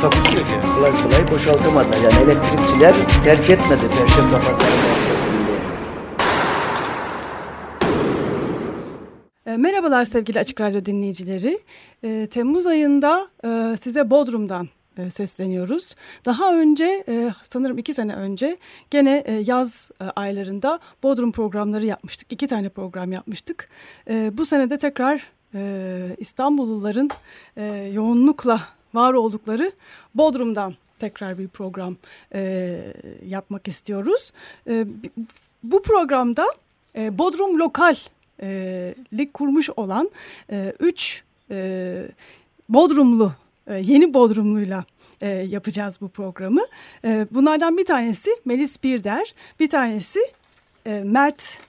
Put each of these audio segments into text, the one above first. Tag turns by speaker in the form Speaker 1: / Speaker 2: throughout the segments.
Speaker 1: Takusuyor ki. Kolay kolay boşaltamadılar. Yani elektrikçiler terk etmedi Perşembe Pazarı merkezinde.
Speaker 2: E, Merhabalar sevgili Açık Radyo dinleyicileri. E, Temmuz ayında e, size Bodrum'dan e, sesleniyoruz. Daha önce e, sanırım iki sene önce gene e, yaz aylarında Bodrum programları yapmıştık. İki tane program yapmıştık. Bu sene de tekrar İstanbulluların yoğunlukla var oldukları Bodrum'dan tekrar bir program e, yapmak istiyoruz. E, bu programda e, Bodrum Lokal e, kurmuş olan e, üç e, Bodrumlu, e, yeni Bodrumluyla e, yapacağız bu programı. E, bunlardan bir tanesi Melis Birder, bir tanesi e, Mert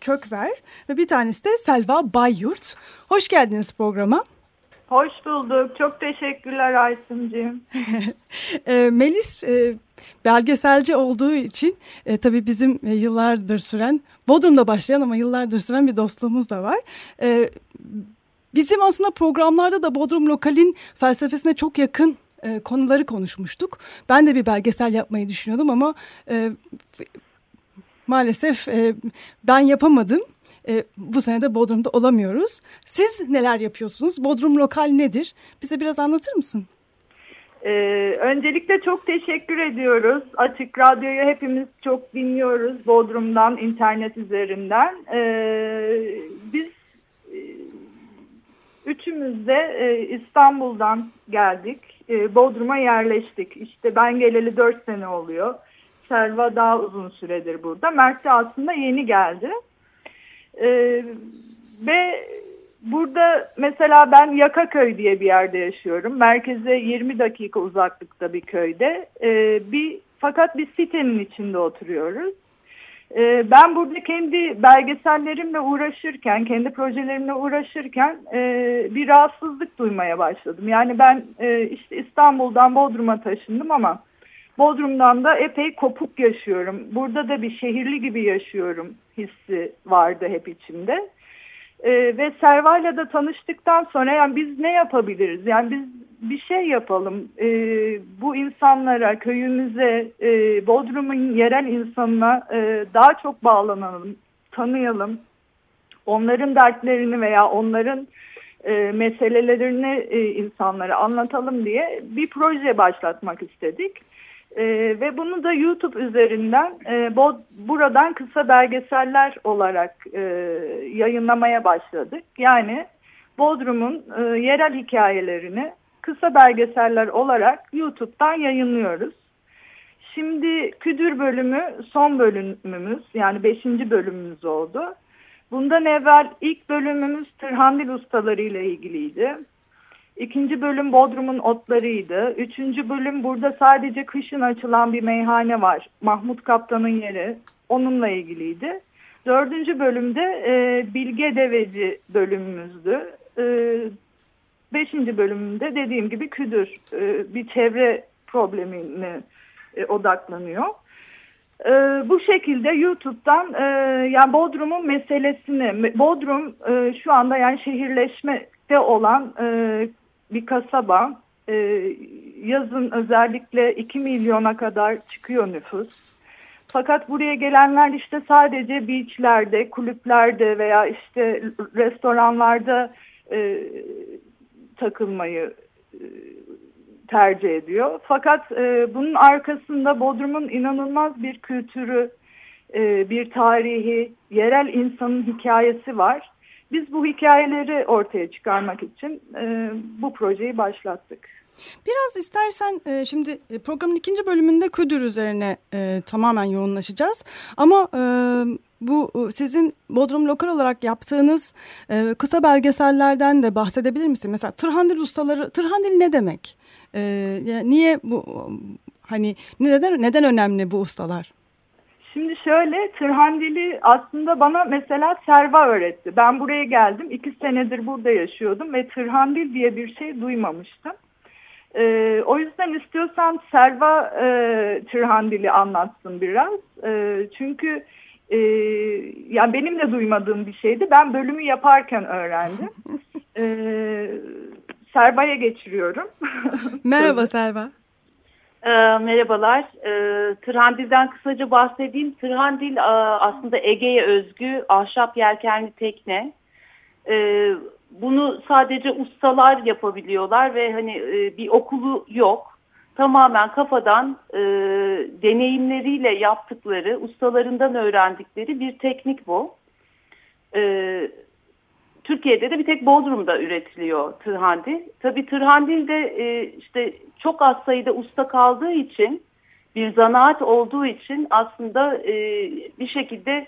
Speaker 2: Kökver ve bir tanesi de Selva Bayyurt. Hoş geldiniz programa.
Speaker 3: Hoş bulduk. Çok teşekkürler Aysim'ciğim.
Speaker 2: e, Melis e, belgeselci olduğu için e, tabii bizim e, yıllardır süren, Bodrum'da başlayan ama yıllardır süren bir dostluğumuz da var. E, bizim aslında programlarda da Bodrum Lokal'in felsefesine çok yakın konuları konuşmuştuk. Ben de bir belgesel yapmayı düşünüyordum ama maalesef ben yapamadım. E, bu sene de Bodrum'da olamıyoruz. Siz neler yapıyorsunuz? Bodrum Lokal nedir? Bize biraz anlatır mısın?
Speaker 3: Ee, öncelikle çok teşekkür ediyoruz. Açık Radyo'yu hepimiz çok dinliyoruz. Bodrum'dan, internet üzerinden. Ee, biz e, üçümüz de e, İstanbul'dan geldik. E, Bodrum'a yerleştik. İşte ben geleli dört sene oluyor. Selva daha uzun süredir burada. Mert de aslında yeni geldi. Ee, ve burada mesela ben Yakaköy diye bir yerde yaşıyorum. Merkeze 20 dakika uzaklıkta bir köyde. Ee, bir Fakat bir sitenin içinde oturuyoruz. Ee, ben burada kendi belgesellerimle uğraşırken, kendi projelerimle uğraşırken e, bir rahatsızlık duymaya başladım. Yani ben e, işte İstanbul'dan Bodrum'a taşındım ama Bodrum'dan da epey kopuk yaşıyorum. Burada da bir şehirli gibi yaşıyorum hissi vardı hep içimde. Ee, ve Serva'yla da tanıştıktan sonra yani biz ne yapabiliriz? Yani biz bir şey yapalım. Ee, bu insanlara, köyümüze, e, Bodrum'un yerel insanına e, daha çok bağlanalım, tanıyalım. Onların dertlerini veya onların e, meselelerini e, insanlara anlatalım diye bir proje başlatmak istedik. Ee, ve bunu da YouTube üzerinden e, bo, buradan kısa belgeseller olarak e, yayınlamaya başladık. Yani Bodrum'un e, yerel hikayelerini kısa belgeseller olarak YouTube'dan yayınlıyoruz. Şimdi Küdür bölümü son bölümümüz yani beşinci bölümümüz oldu. Bundan evvel ilk bölümümüz Tırhandil ustaları ile ilgiliydi. İkinci bölüm Bodrum'un otlarıydı. Üçüncü bölüm burada sadece kışın açılan bir meyhane var. Mahmut Kaptan'ın yeri. Onunla ilgiliydi. Dördüncü bölümde e, Bilge Deveci bölümümüzdü. E, beşinci bölümünde dediğim gibi Küdür e, bir çevre problemine e, odaklanıyor. E, bu şekilde YouTube'dan e, yani Bodrum'un meselesini, Bodrum e, şu anda yani şehirleşmekte olan e, bir kasaba. E, yazın özellikle 2 milyona kadar çıkıyor nüfus. Fakat buraya gelenler işte sadece beachlerde, kulüplerde veya işte restoranlarda e, takılmayı e, tercih ediyor. Fakat e, bunun arkasında Bodrum'un inanılmaz bir kültürü, e, bir tarihi, yerel insanın hikayesi var. Biz bu hikayeleri ortaya çıkarmak için e, bu projeyi başlattık.
Speaker 2: Biraz istersen e, şimdi programın ikinci bölümünde Küdür üzerine e, tamamen yoğunlaşacağız. Ama e, bu sizin Bodrum lokal olarak yaptığınız e, kısa belgesellerden de bahsedebilir misin? Mesela Tırhandil ustaları, Tırhandil ne demek? E, niye bu hani neden neden önemli bu ustalar?
Speaker 3: Şimdi şöyle Tırhandili aslında bana mesela serva öğretti. Ben buraya geldim. iki senedir burada yaşıyordum ve Tırhandil diye bir şey duymamıştım. Ee, o yüzden istiyorsan Serva e, Tırhandil'i anlatsın biraz. E, çünkü e, yani benim de duymadığım bir şeydi. Ben bölümü yaparken öğrendim. E, Serva'ya geçiriyorum.
Speaker 2: Merhaba Serva.
Speaker 4: E, merhabalar. E, Tırhandil'den kısaca bahsedeyim. Tırhandil e, aslında Ege'ye özgü ahşap yelkenli tekne. E, bunu sadece ustalar yapabiliyorlar ve hani e, bir okulu yok. Tamamen kafadan e, deneyimleriyle yaptıkları, ustalarından öğrendikleri bir teknik bu. E, Türkiye'de de bir tek Bodrum'da üretiliyor tırhandil. Tabii tırhandil de e, işte çok az sayıda usta kaldığı için bir zanaat olduğu için aslında e, bir şekilde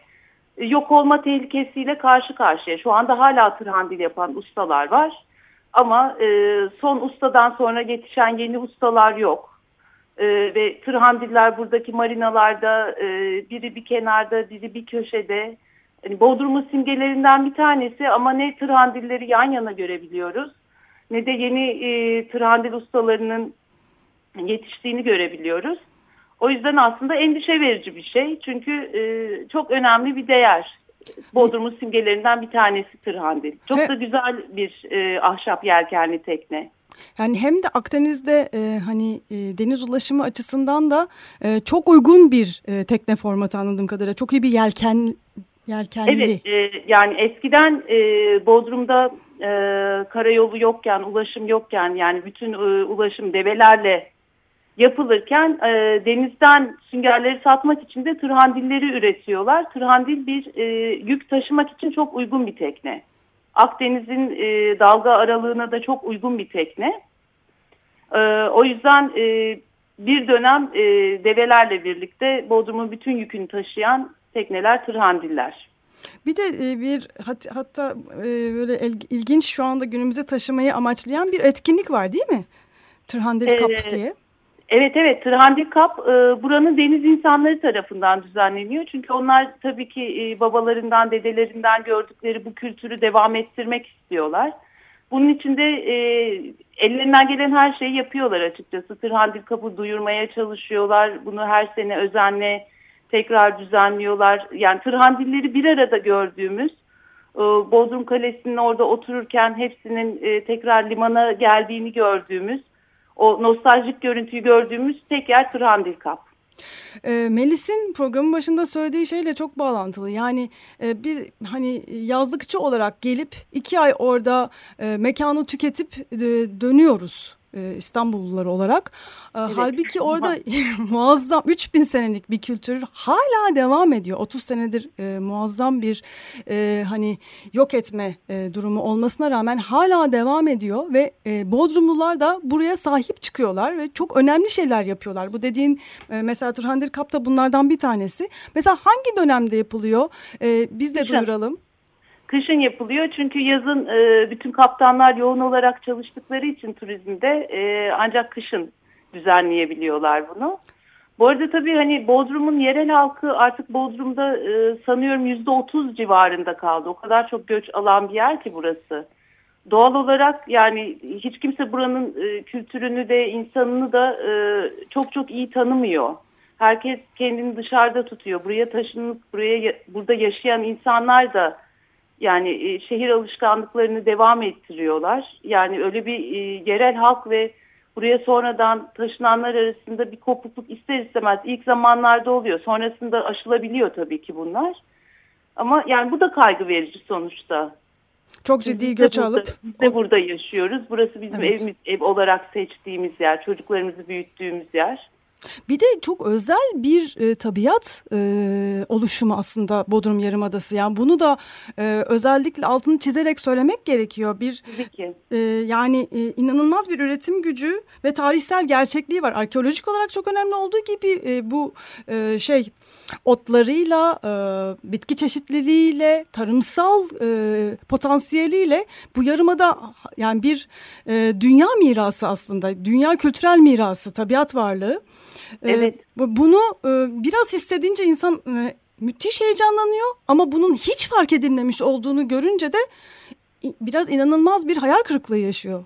Speaker 4: yok olma tehlikesiyle karşı karşıya. Şu anda hala tırhandil yapan ustalar var. Ama e, son ustadan sonra yetişen yeni ustalar yok. E, ve tırhandiller buradaki marinalarda e, biri bir kenarda biri bir köşede. Yani Bodrum'un simgelerinden bir tanesi ama ne tırhandilleri yan yana görebiliyoruz. Ne de yeni e, tırhandil ustalarının yetiştiğini görebiliyoruz. O yüzden aslında endişe verici bir şey. Çünkü e, çok önemli bir değer. Bodrum'un simgelerinden bir tanesi tırhandil. Çok He. da güzel bir e, ahşap yelkenli tekne.
Speaker 2: Yani hem de Akdeniz'de e, hani e, deniz ulaşımı açısından da e, çok uygun bir e, tekne formatı anladığım kadarıyla. Çok iyi bir yelken yelkenli.
Speaker 4: Evet e, yani eskiden e, Bodrum'da e, karayolu yokken, ulaşım yokken yani bütün e, ulaşım develerle yapılırken e, denizden süngerleri satmak için de tırhandilleri üretiyorlar. Tırhandil bir e, yük taşımak için çok uygun bir tekne. Akdeniz'in e, dalga aralığına da çok uygun bir tekne. E, o yüzden e, bir dönem e, develerle birlikte Bodrum'un bütün yükünü taşıyan tekneler tırhandiller.
Speaker 2: Bir de e, bir hat, hatta e, böyle ilginç şu anda günümüze taşımayı amaçlayan bir etkinlik var değil mi? Tırhandil Cup ee, diye.
Speaker 4: Evet evet Trhandil Cup e, buranın deniz insanları tarafından düzenleniyor. Çünkü onlar tabii ki e, babalarından dedelerinden gördükleri bu kültürü devam ettirmek istiyorlar. Bunun için de e, ellerinden gelen her şeyi yapıyorlar açıkçası. Trhandil Cup'ı duyurmaya çalışıyorlar. Bunu her sene özenle tekrar düzenliyorlar. Yani Trhandilleri bir arada gördüğümüz e, Bodrum Kalesi'nin orada otururken hepsinin e, tekrar limana geldiğini gördüğümüz o nostaljik görüntüyü gördüğümüz tek yer Tırhandil Kap.
Speaker 2: E, Melis'in programın başında söylediği şeyle çok bağlantılı. Yani bir hani yazlıkçı olarak gelip iki ay orada mekanı tüketip dönüyoruz e, İstanbullular olarak. E, evet. Halbuki orada muazzam 3000 senelik bir kültür hala devam ediyor. 30 senedir e, muazzam bir e, hani yok etme e, durumu olmasına rağmen hala devam ediyor ve e, Bodrumlular da buraya sahip çıkıyorlar ve çok önemli şeyler yapıyorlar. Bu dediğin e, mesela Tırhandir Kap da bunlardan bir tanesi. Mesela hangi dönemde yapılıyor? E, biz de duyuralım.
Speaker 4: Kışın yapılıyor çünkü yazın e, bütün kaptanlar yoğun olarak çalıştıkları için turizmde e, ancak kışın düzenleyebiliyorlar bunu. Bu arada tabii hani Bodrum'un yerel halkı artık Bodrum'da e, sanıyorum yüzde otuz civarında kaldı. O kadar çok göç alan bir yer ki burası. Doğal olarak yani hiç kimse buranın e, kültürünü de insanını da e, çok çok iyi tanımıyor. Herkes kendini dışarıda tutuyor. Buraya taşınıp buraya burada yaşayan insanlar da yani e, şehir alışkanlıklarını devam ettiriyorlar. Yani öyle bir e, yerel halk ve buraya sonradan taşınanlar arasında bir kopukluk ister istemez ilk zamanlarda oluyor. Sonrasında aşılabiliyor tabii ki bunlar. Ama yani bu da kaygı verici sonuçta.
Speaker 2: Çok ciddi biz göç
Speaker 4: burada,
Speaker 2: alıp.
Speaker 4: Biz de burada yaşıyoruz. Burası bizim evet. evimiz, ev olarak seçtiğimiz yer, çocuklarımızı büyüttüğümüz yer.
Speaker 2: Bir de çok özel bir e, tabiat e, oluşumu aslında Bodrum Yarımadası. Yani bunu da e, özellikle altını çizerek söylemek gerekiyor. Bir e, yani e, inanılmaz bir üretim gücü ve tarihsel gerçekliği var. Arkeolojik olarak çok önemli olduğu gibi e, bu e, şey otlarıyla, e, bitki çeşitliliğiyle, tarımsal e, potansiyeliyle bu yarımada yani bir e, dünya mirası aslında. Dünya kültürel mirası, tabiat varlığı. E,
Speaker 4: Evet.
Speaker 2: Bunu e, biraz hissedince insan e, müthiş heyecanlanıyor ama bunun hiç fark edilmemiş olduğunu görünce de biraz inanılmaz bir hayal kırıklığı yaşıyor.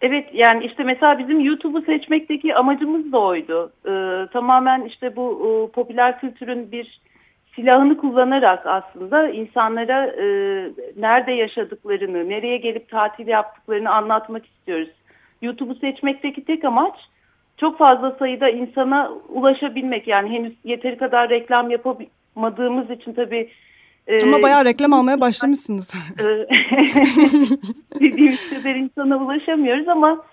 Speaker 4: Evet yani işte mesela bizim YouTube'u seçmekteki amacımız da oydu. Ee, tamamen işte bu e, popüler kültürün bir silahını kullanarak aslında insanlara e, nerede yaşadıklarını, nereye gelip tatil yaptıklarını anlatmak istiyoruz. YouTube'u seçmekteki tek amaç çok fazla sayıda insana ulaşabilmek. Yani henüz yeteri kadar reklam yapamadığımız için tabii e,
Speaker 2: Ama bayağı reklam almaya başlamışsınız.
Speaker 4: e, dediğimiz kadar insana ulaşamıyoruz ama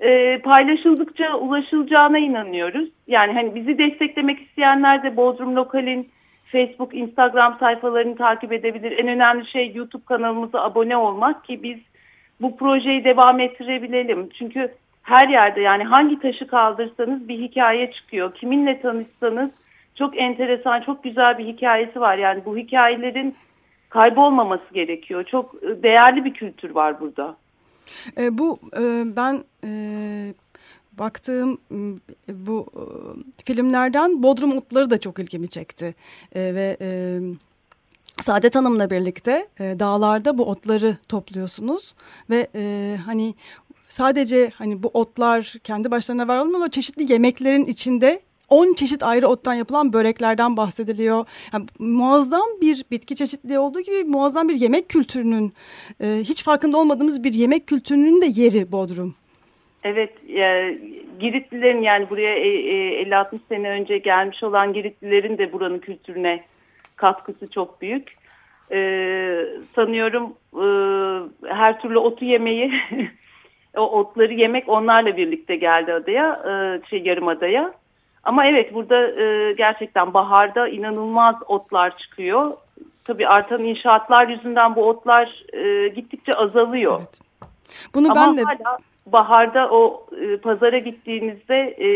Speaker 4: e, paylaşıldıkça ulaşılacağına inanıyoruz. Yani hani bizi desteklemek isteyenler de Bodrum Lokal'in Facebook, Instagram sayfalarını takip edebilir. En önemli şey YouTube kanalımıza abone olmak ki biz bu projeyi devam ettirebilelim. Çünkü her yerde yani hangi taşı kaldırsanız bir hikaye çıkıyor. Kiminle tanışsanız çok enteresan, çok güzel bir hikayesi var. Yani bu hikayelerin kaybolmaması gerekiyor. Çok e, değerli bir kültür var burada.
Speaker 2: E, bu e, ben e, baktığım bu e, filmlerden Bodrum Otları da çok ilgimi çekti. E, ve e, Saadet Hanım'la birlikte e, dağlarda bu otları topluyorsunuz ve e, hani sadece hani bu otlar kendi başlarına var olmuyor ama çeşitli yemeklerin içinde 10 çeşit ayrı ottan yapılan böreklerden bahsediliyor. Yani muazzam bir bitki çeşitliliği olduğu gibi muazzam bir yemek kültürünün e, hiç farkında olmadığımız bir yemek kültürünün de yeri Bodrum.
Speaker 4: Evet, e, Giritlilerin yani buraya e, e, 50-60 sene önce gelmiş olan Giritlilerin de buranın kültürüne katkısı çok büyük. E, sanıyorum e, her türlü otu yemeyi, o otları yemek onlarla birlikte geldi adaya, e, şey yarımadaya. Ama evet burada e, gerçekten baharda inanılmaz otlar çıkıyor. Tabii artan inşaatlar yüzünden bu otlar e, gittikçe azalıyor.
Speaker 2: Evet. Bunu
Speaker 4: Ama
Speaker 2: ben de
Speaker 4: hala baharda o e, pazara gittiğinizde e,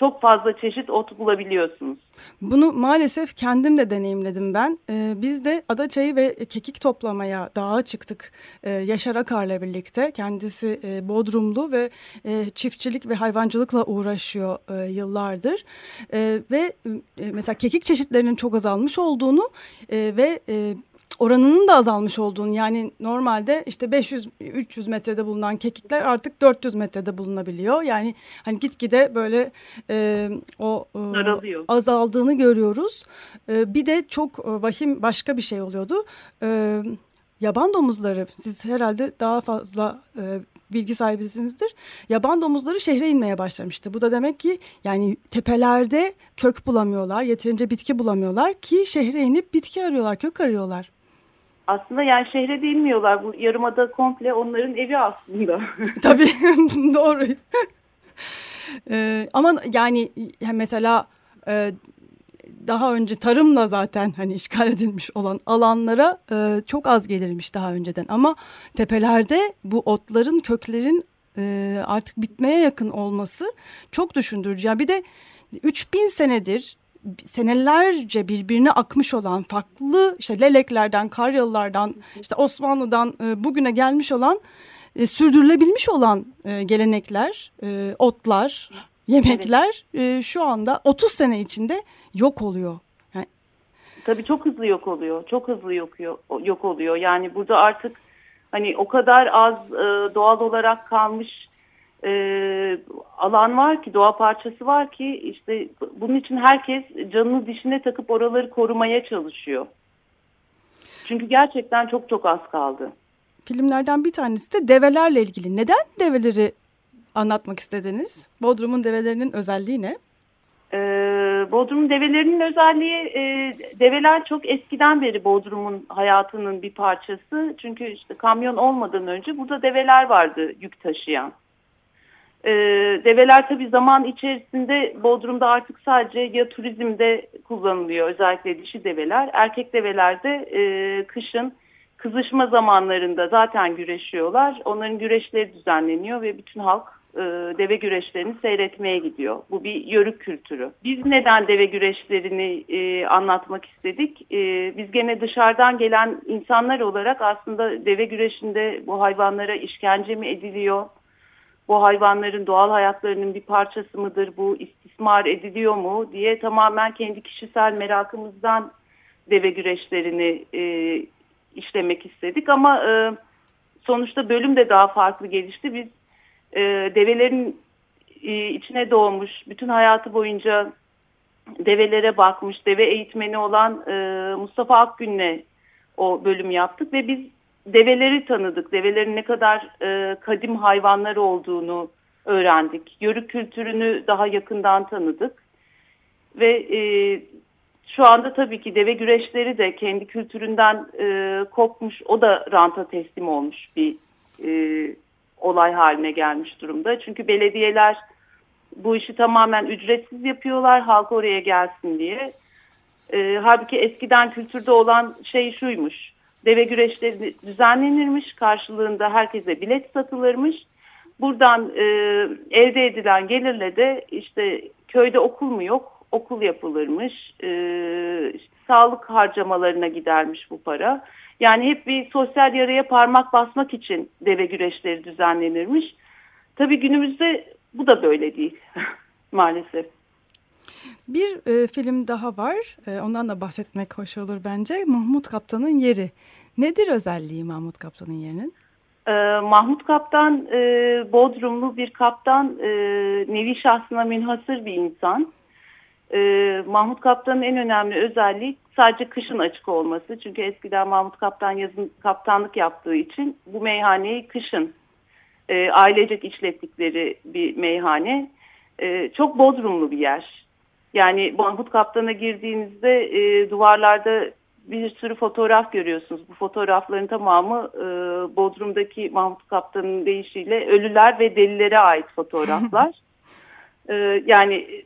Speaker 4: çok fazla çeşit ot bulabiliyorsunuz.
Speaker 2: Bunu maalesef kendim de deneyimledim ben. Ee, biz de adaçayı ve kekik toplamaya dağa çıktık ee, Yaşar Akar'la birlikte. Kendisi e, Bodrumlu ve e, çiftçilik ve hayvancılıkla uğraşıyor e, yıllardır. E, ve e, mesela kekik çeşitlerinin çok azalmış olduğunu e, ve... E, oranının da azalmış olduğunu yani normalde işte 500-300 metrede bulunan kekikler artık 400 metrede bulunabiliyor. Yani hani gitgide böyle e, o e,
Speaker 4: Daralıyor.
Speaker 2: azaldığını görüyoruz. E, bir de çok e, vahim başka bir şey oluyordu. E, yaban domuzları siz herhalde daha fazla e, bilgi sahibisinizdir. Yaban domuzları şehre inmeye başlamıştı. Bu da demek ki yani tepelerde kök bulamıyorlar, yeterince bitki bulamıyorlar ki şehre inip bitki arıyorlar, kök arıyorlar.
Speaker 4: Aslında yani şehre de inmiyorlar. Bu yarımada komple onların evi aslında.
Speaker 2: Tabii doğru. Ee, ama yani mesela e, daha önce tarımla zaten hani işgal edilmiş olan alanlara e, çok az gelirmiş daha önceden. Ama tepelerde bu otların köklerin e, artık bitmeye yakın olması çok düşündürücü. Yani bir de 3000 senedir senelerce birbirine akmış olan farklı işte leleklerden, karyalılardan, işte Osmanlı'dan e, bugüne gelmiş olan e, sürdürülebilmiş olan e, gelenekler, otlar, yemekler e, şu anda 30 sene içinde yok oluyor. Yani,
Speaker 4: Tabii çok hızlı yok oluyor. Çok hızlı yok, yok oluyor. Yani burada artık hani o kadar az doğal olarak kalmış e, alan var ki, doğa parçası var ki işte bunun için herkes canını dişine takıp oraları korumaya çalışıyor. Çünkü gerçekten çok çok az kaldı.
Speaker 2: Filmlerden bir tanesi de develerle ilgili. Neden develeri anlatmak istediniz? Bodrum'un develerinin özelliği ne?
Speaker 4: Ee, Bodrum'un develerinin özelliği e, develer çok eskiden beri Bodrum'un hayatının bir parçası. Çünkü işte kamyon olmadan önce burada develer vardı yük taşıyan. Ee, develer tabii zaman içerisinde Bodrum'da artık sadece ya turizmde kullanılıyor özellikle dişi develer. Erkek develer de e, kışın kızışma zamanlarında zaten güreşiyorlar. Onların güreşleri düzenleniyor ve bütün halk e, deve güreşlerini seyretmeye gidiyor. Bu bir yörük kültürü. Biz neden deve güreşlerini e, anlatmak istedik? E, biz gene dışarıdan gelen insanlar olarak aslında deve güreşinde bu hayvanlara işkence mi ediliyor? Bu hayvanların doğal hayatlarının bir parçası mıdır, bu istismar ediliyor mu diye tamamen kendi kişisel merakımızdan deve güreşlerini e, işlemek istedik ama e, sonuçta bölüm de daha farklı gelişti. Biz e, develerin e, içine doğmuş, bütün hayatı boyunca develere bakmış, deve eğitmeni olan e, Mustafa Akgün'le o bölüm yaptık ve biz develeri tanıdık. Develerin ne kadar e, kadim hayvanlar olduğunu öğrendik. Yörük kültürünü daha yakından tanıdık. Ve e, şu anda tabii ki deve güreşleri de kendi kültüründen e, kopmuş, o da ranta teslim olmuş bir e, olay haline gelmiş durumda. Çünkü belediyeler bu işi tamamen ücretsiz yapıyorlar halk oraya gelsin diye. E, halbuki eskiden kültürde olan şey şuymuş. Deve güreşleri düzenlenirmiş karşılığında herkese bilet satılırmış. Buradan e, elde edilen gelirle de işte köyde okul mu yok okul yapılırmış. E, işte, sağlık harcamalarına gidermiş bu para. Yani hep bir sosyal yaraya parmak basmak için deve güreşleri düzenlenirmiş. Tabii günümüzde bu da böyle değil maalesef.
Speaker 2: Bir e, film daha var. E, ondan da bahsetmek hoş olur bence. Mahmut Kaptan'ın yeri. Nedir özelliği Mahmut Kaptan'ın yerinin?
Speaker 4: E, Mahmut Kaptan e, Bodrumlu bir kaptan. E, nevi şahsına münhasır bir insan. E, Mahmut Kaptan'ın en önemli özelliği sadece kışın açık olması. Çünkü eskiden Mahmut Kaptan yazın kaptanlık yaptığı için bu meyhaneyi kışın e, ailecek işlettikleri bir meyhane. E, çok bodrumlu bir yer. Yani Mahmut Kaptan'a girdiğinizde e, duvarlarda bir sürü fotoğraf görüyorsunuz. Bu fotoğrafların tamamı e, Bodrum'daki Mahmut Kaptan'ın deyişiyle ölüler ve delilere ait fotoğraflar. e, yani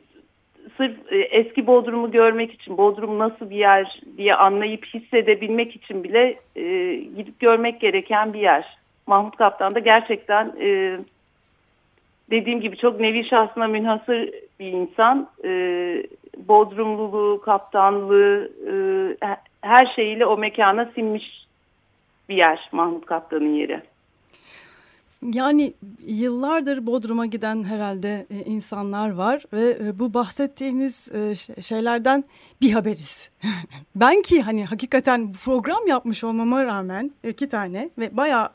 Speaker 4: sırf e, eski Bodrum'u görmek için, Bodrum nasıl bir yer diye anlayıp hissedebilmek için bile e, gidip görmek gereken bir yer. Mahmut Kaptan da gerçekten e, dediğim gibi çok nevi şahsına münhasır bir insan. E, Bodrumluluğu, kaptanlığı, e, her şeyiyle o mekana sinmiş bir yer Mahmut Kaptan'ın yeri.
Speaker 2: Yani yıllardır Bodrum'a giden herhalde e, insanlar var ve e, bu bahsettiğiniz e, şeylerden bir haberiz. Ben ki hani hakikaten program yapmış olmama rağmen iki tane ve bayağı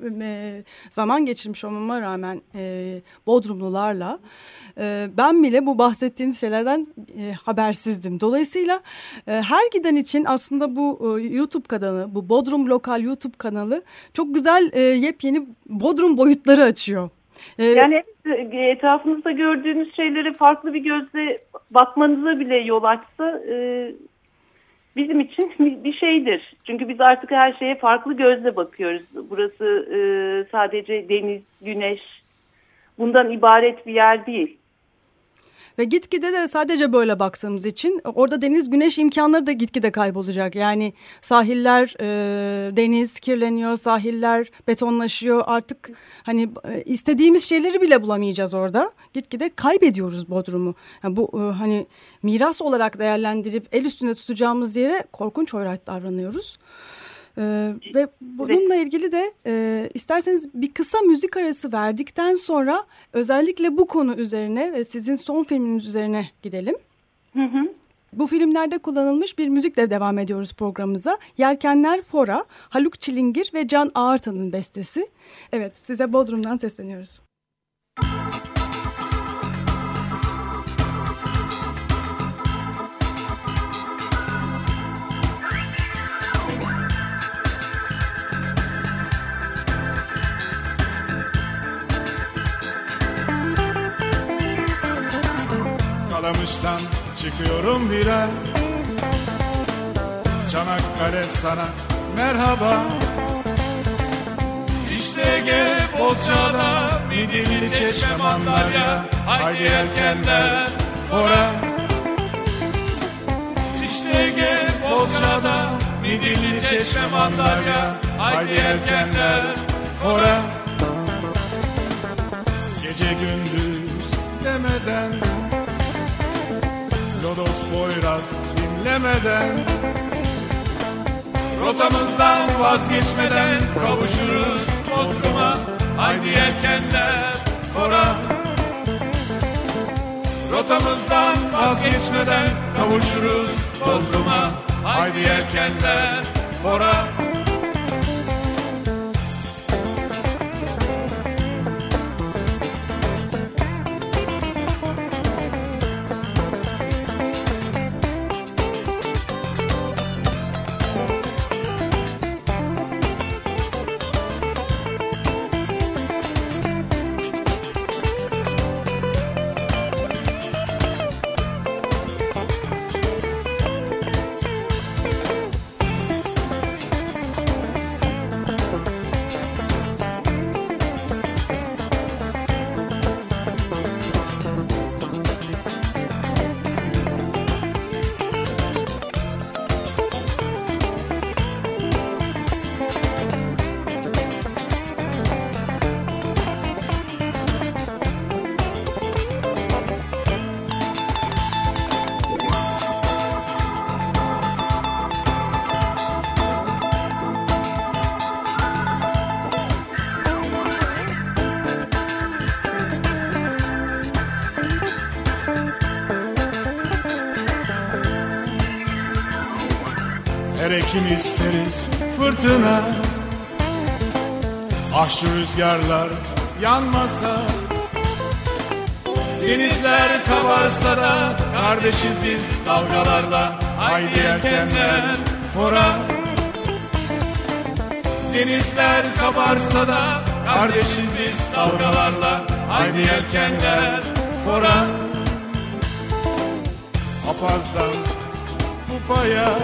Speaker 2: zaman geçirmiş olmama rağmen Bodrumlularla ben bile bu bahsettiğiniz şeylerden habersizdim. Dolayısıyla her giden için aslında bu YouTube kanalı, bu Bodrum Lokal YouTube kanalı çok güzel yepyeni Bodrum boyutları açıyor.
Speaker 4: Yani etrafınızda gördüğünüz şeyleri farklı bir gözle bakmanıza bile yol açsa bizim için bir şeydir. Çünkü biz artık her şeye farklı gözle bakıyoruz. Burası sadece deniz, güneş bundan ibaret bir yer değil.
Speaker 2: Ve gitgide de sadece böyle baktığımız için orada deniz güneş imkanları da gitgide kaybolacak. Yani sahiller e, deniz kirleniyor, sahiller betonlaşıyor. Artık hani e, istediğimiz şeyleri bile bulamayacağız orada. Gitgide kaybediyoruz Bodrum'u. Yani bu e, hani miras olarak değerlendirip el üstünde tutacağımız yere korkunç hoyrat davranıyoruz. Ee, ve bununla ilgili de e, isterseniz bir kısa müzik arası verdikten sonra özellikle bu konu üzerine ve sizin son filminiz üzerine gidelim. Hı hı. Bu filmlerde kullanılmış bir müzikle devam ediyoruz programımıza. Yelkenler Fora, Haluk Çilingir ve Can Ağırtan'ın bestesi. Evet size Bodrum'dan sesleniyoruz. Müzik
Speaker 5: Kalamış'tan çıkıyorum bire Çanakkale sana merhaba. İşte Ege Bozcaada Midilli Çeşme Mandalya Haydi yelkenler fora. İşte Ege Bozcaada Midilli Çeşme Mandalya Haydi yelkenler fora. Gece gündüz demeden Lodos Boyraz dinlemeden. Rotamızdan vazgeçmeden kavuşuruz Bodrum'a Haydi yelkenler fora. Rotamızdan vazgeçmeden kavuşuruz Bodrum'a Haydi yelkenler fora Ekim isteriz fırtına? Ah şu rüzgarlar yanmasa Denizler kabarsa da Kardeşiz biz dalgalarla Haydi yelkenler fora. Denizler kabarsa da Kardeşiz biz dalgalarla Haydi yelkenler fora. Apazdan Kupaya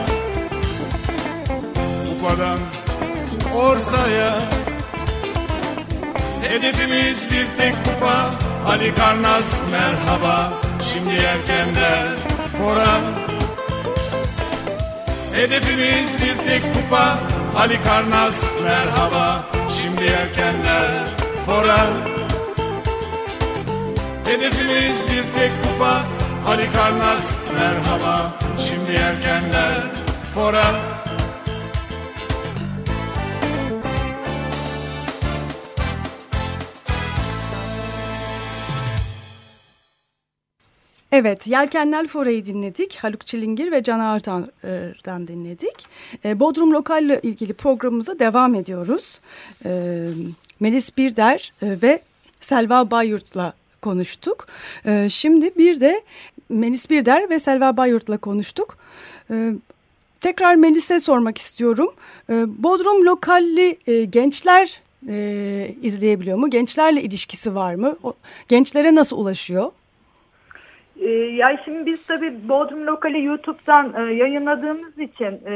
Speaker 5: Kupadan Orsa'ya. Hedefimiz bir tek kupa. Ali Karnaz merhaba. Şimdi yelkenler fora. Hedefimiz bir tek kupa. Ali Karnaz merhaba. Şimdi yelkenler fora. Hedefimiz bir tek kupa. Ali Karnaz merhaba. Şimdi yelkenler fora
Speaker 2: Evet, Yelkenler Fora'yı dinledik. Haluk Çilingir ve Can Ağırtan'dan dinledik. E, Bodrum Lokal ile ilgili programımıza devam ediyoruz. E, Melis Birder e, ve Selva Bayurt'la konuştuk. E, şimdi bir de Melis Birder ve Selva Bayurt'la konuştuk. E, tekrar Melis'e sormak istiyorum. E, Bodrum Lokalli e, gençler e, izleyebiliyor mu? Gençlerle ilişkisi var mı? O, gençlere nasıl ulaşıyor?
Speaker 3: Ee, ya şimdi biz tabii Bodrum Lokali YouTube'dan e, yayınladığımız için e,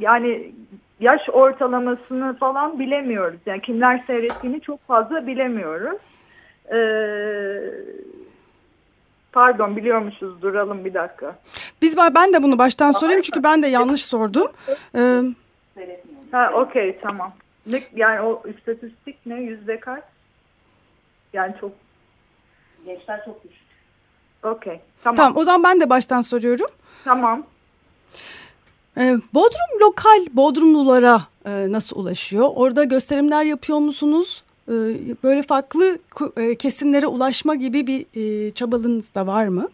Speaker 3: yani yaş ortalamasını falan bilemiyoruz. Yani kimler seyrettiğini çok fazla bilemiyoruz. E, pardon biliyormuşuz duralım bir dakika.
Speaker 2: Biz var ben de bunu baştan sorayım çünkü ben de yanlış sordum. Ee,
Speaker 3: Ha okey tamam. Ne, yani o istatistik ne yüzde kaç? Yani çok
Speaker 4: Gençler çok düşük.
Speaker 3: Okey tamam.
Speaker 2: tamam o zaman ben de baştan soruyorum.
Speaker 3: Tamam.
Speaker 2: Ee, Bodrum lokal Bodrumlulara e, nasıl ulaşıyor? Orada gösterimler yapıyor musunuz? Ee, böyle farklı e, kesimlere ulaşma gibi bir e, çabalınız da var mı?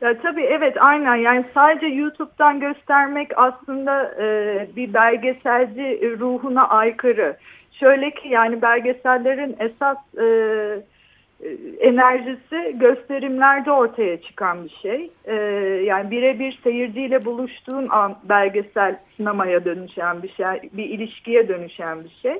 Speaker 3: Ya tabii evet aynen yani sadece YouTube'dan göstermek aslında e, bir belgeselci ruhuna aykırı. Şöyle ki yani belgesellerin esas e, enerjisi gösterimlerde ortaya çıkan bir şey. E, yani birebir seyirciyle buluştuğun an belgesel sinemaya dönüşen bir şey, bir ilişkiye dönüşen bir şey.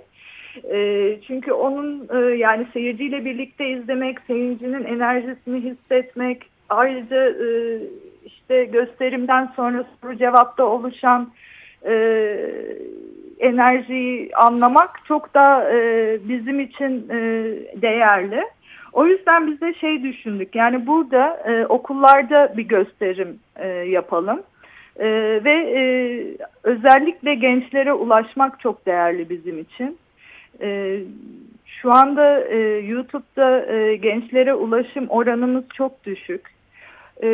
Speaker 3: E, çünkü onun e, yani seyirciyle birlikte izlemek, seyircinin enerjisini hissetmek, ayrıca e, işte gösterimden sonra soru cevapta oluşan e, enerjiyi anlamak çok da e, bizim için e, değerli. O yüzden biz de şey düşündük yani burada e, okullarda bir gösterim e, yapalım. E, ve e, özellikle gençlere ulaşmak çok değerli bizim için. E, şu anda e, YouTube'da e, gençlere ulaşım oranımız çok düşük. E,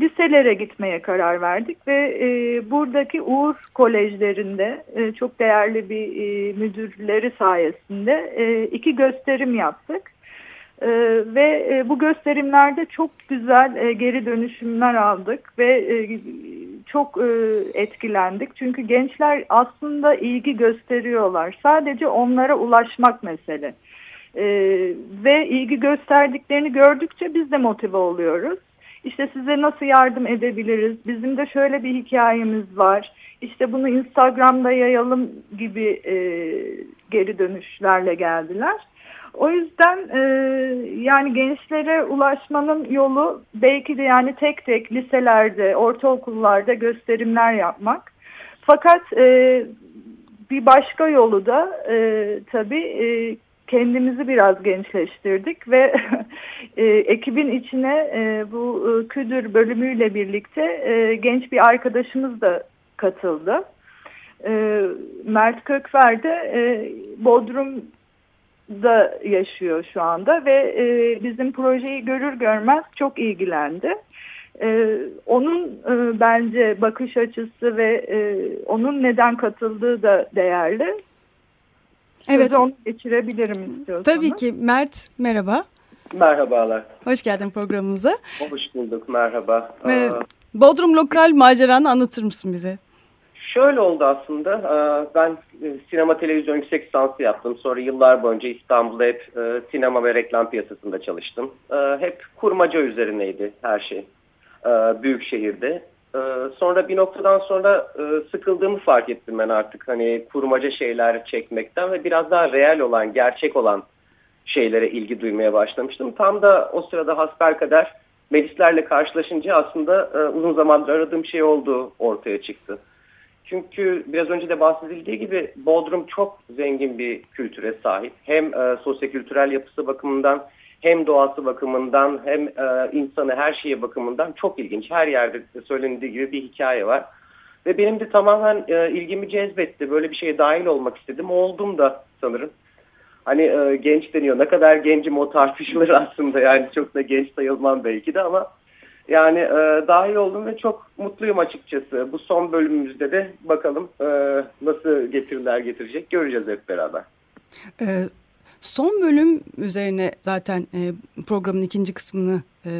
Speaker 3: liselere gitmeye karar verdik ve e, buradaki Uğur Kolejlerinde e, çok değerli bir e, müdürleri sayesinde e, iki gösterim yaptık. E, ve e, bu gösterimlerde çok güzel e, geri dönüşümler aldık ve e, çok e, etkilendik. Çünkü gençler aslında ilgi gösteriyorlar. Sadece onlara ulaşmak mesele. E, ve ilgi gösterdiklerini gördükçe biz de motive oluyoruz. İşte size nasıl yardım edebiliriz? Bizim de şöyle bir hikayemiz var. İşte bunu Instagram'da yayalım gibi e, geri dönüşlerle geldiler. O yüzden e, yani gençlere ulaşmanın yolu belki de yani tek tek liselerde, ortaokullarda gösterimler yapmak. Fakat e, bir başka yolu da e, tabii e, kendimizi biraz gençleştirdik ve e, ekibin içine e, bu e, küdür bölümüyle birlikte e, genç bir arkadaşımız da katıldı. E, Mert Kökver de e, Bodrum'da yaşıyor şu anda ve e, bizim projeyi görür görmez çok ilgilendi. Ee, onun e, bence bakış açısı ve e, onun neden katıldığı da değerli.
Speaker 2: Evet.
Speaker 3: Sözü onu geçirebilirim istiyorsanız.
Speaker 2: Tabii ki Mert merhaba.
Speaker 6: Merhabalar.
Speaker 2: Hoş geldin programımıza.
Speaker 6: Hoş bulduk. Merhaba.
Speaker 2: Ve
Speaker 6: Aa,
Speaker 2: Bodrum lokal maceranı anlatır mısın bize?
Speaker 6: Şöyle oldu aslında. Aa, Ben e, sinema televizyon yüksek lisansı yaptım. Sonra yıllar boyunca İstanbul'da hep e, sinema ve reklam piyasasında çalıştım. Hep kurmaca üzerineydi her şey. Büyük şehirde. Sonra bir noktadan sonra e, sıkıldığımı fark ettim ben artık. Hani kurmaca şeyler çekmekten ve biraz daha real olan, gerçek olan şeylere ilgi duymaya başlamıştım. Tam da o sırada hasbelkader Melislerle karşılaşınca aslında e, uzun zamandır aradığım şey olduğu ortaya çıktı. Çünkü biraz önce de bahsedildiği gibi Bodrum çok zengin bir kültüre sahip. Hem e, sosyokültürel yapısı bakımından hem doğası bakımından hem e, insanı her şeye bakımından çok ilginç. Her yerde de söylendiği gibi bir hikaye var. Ve benim de tamamen e, ilgimi cezbetti. Böyle bir şeye dahil olmak istedim. Oldum da sanırım. Hani e, genç deniyor. Ne kadar gencim o tartışılır aslında. Yani çok da genç sayılmam belki de ama yani e, dahil oldum ve çok mutluyum açıkçası. Bu son bölümümüzde de bakalım e, nasıl getiriler getirecek göreceğiz hep beraber.
Speaker 2: Ee, son bölüm üzerine zaten e, programın ikinci kısmını e,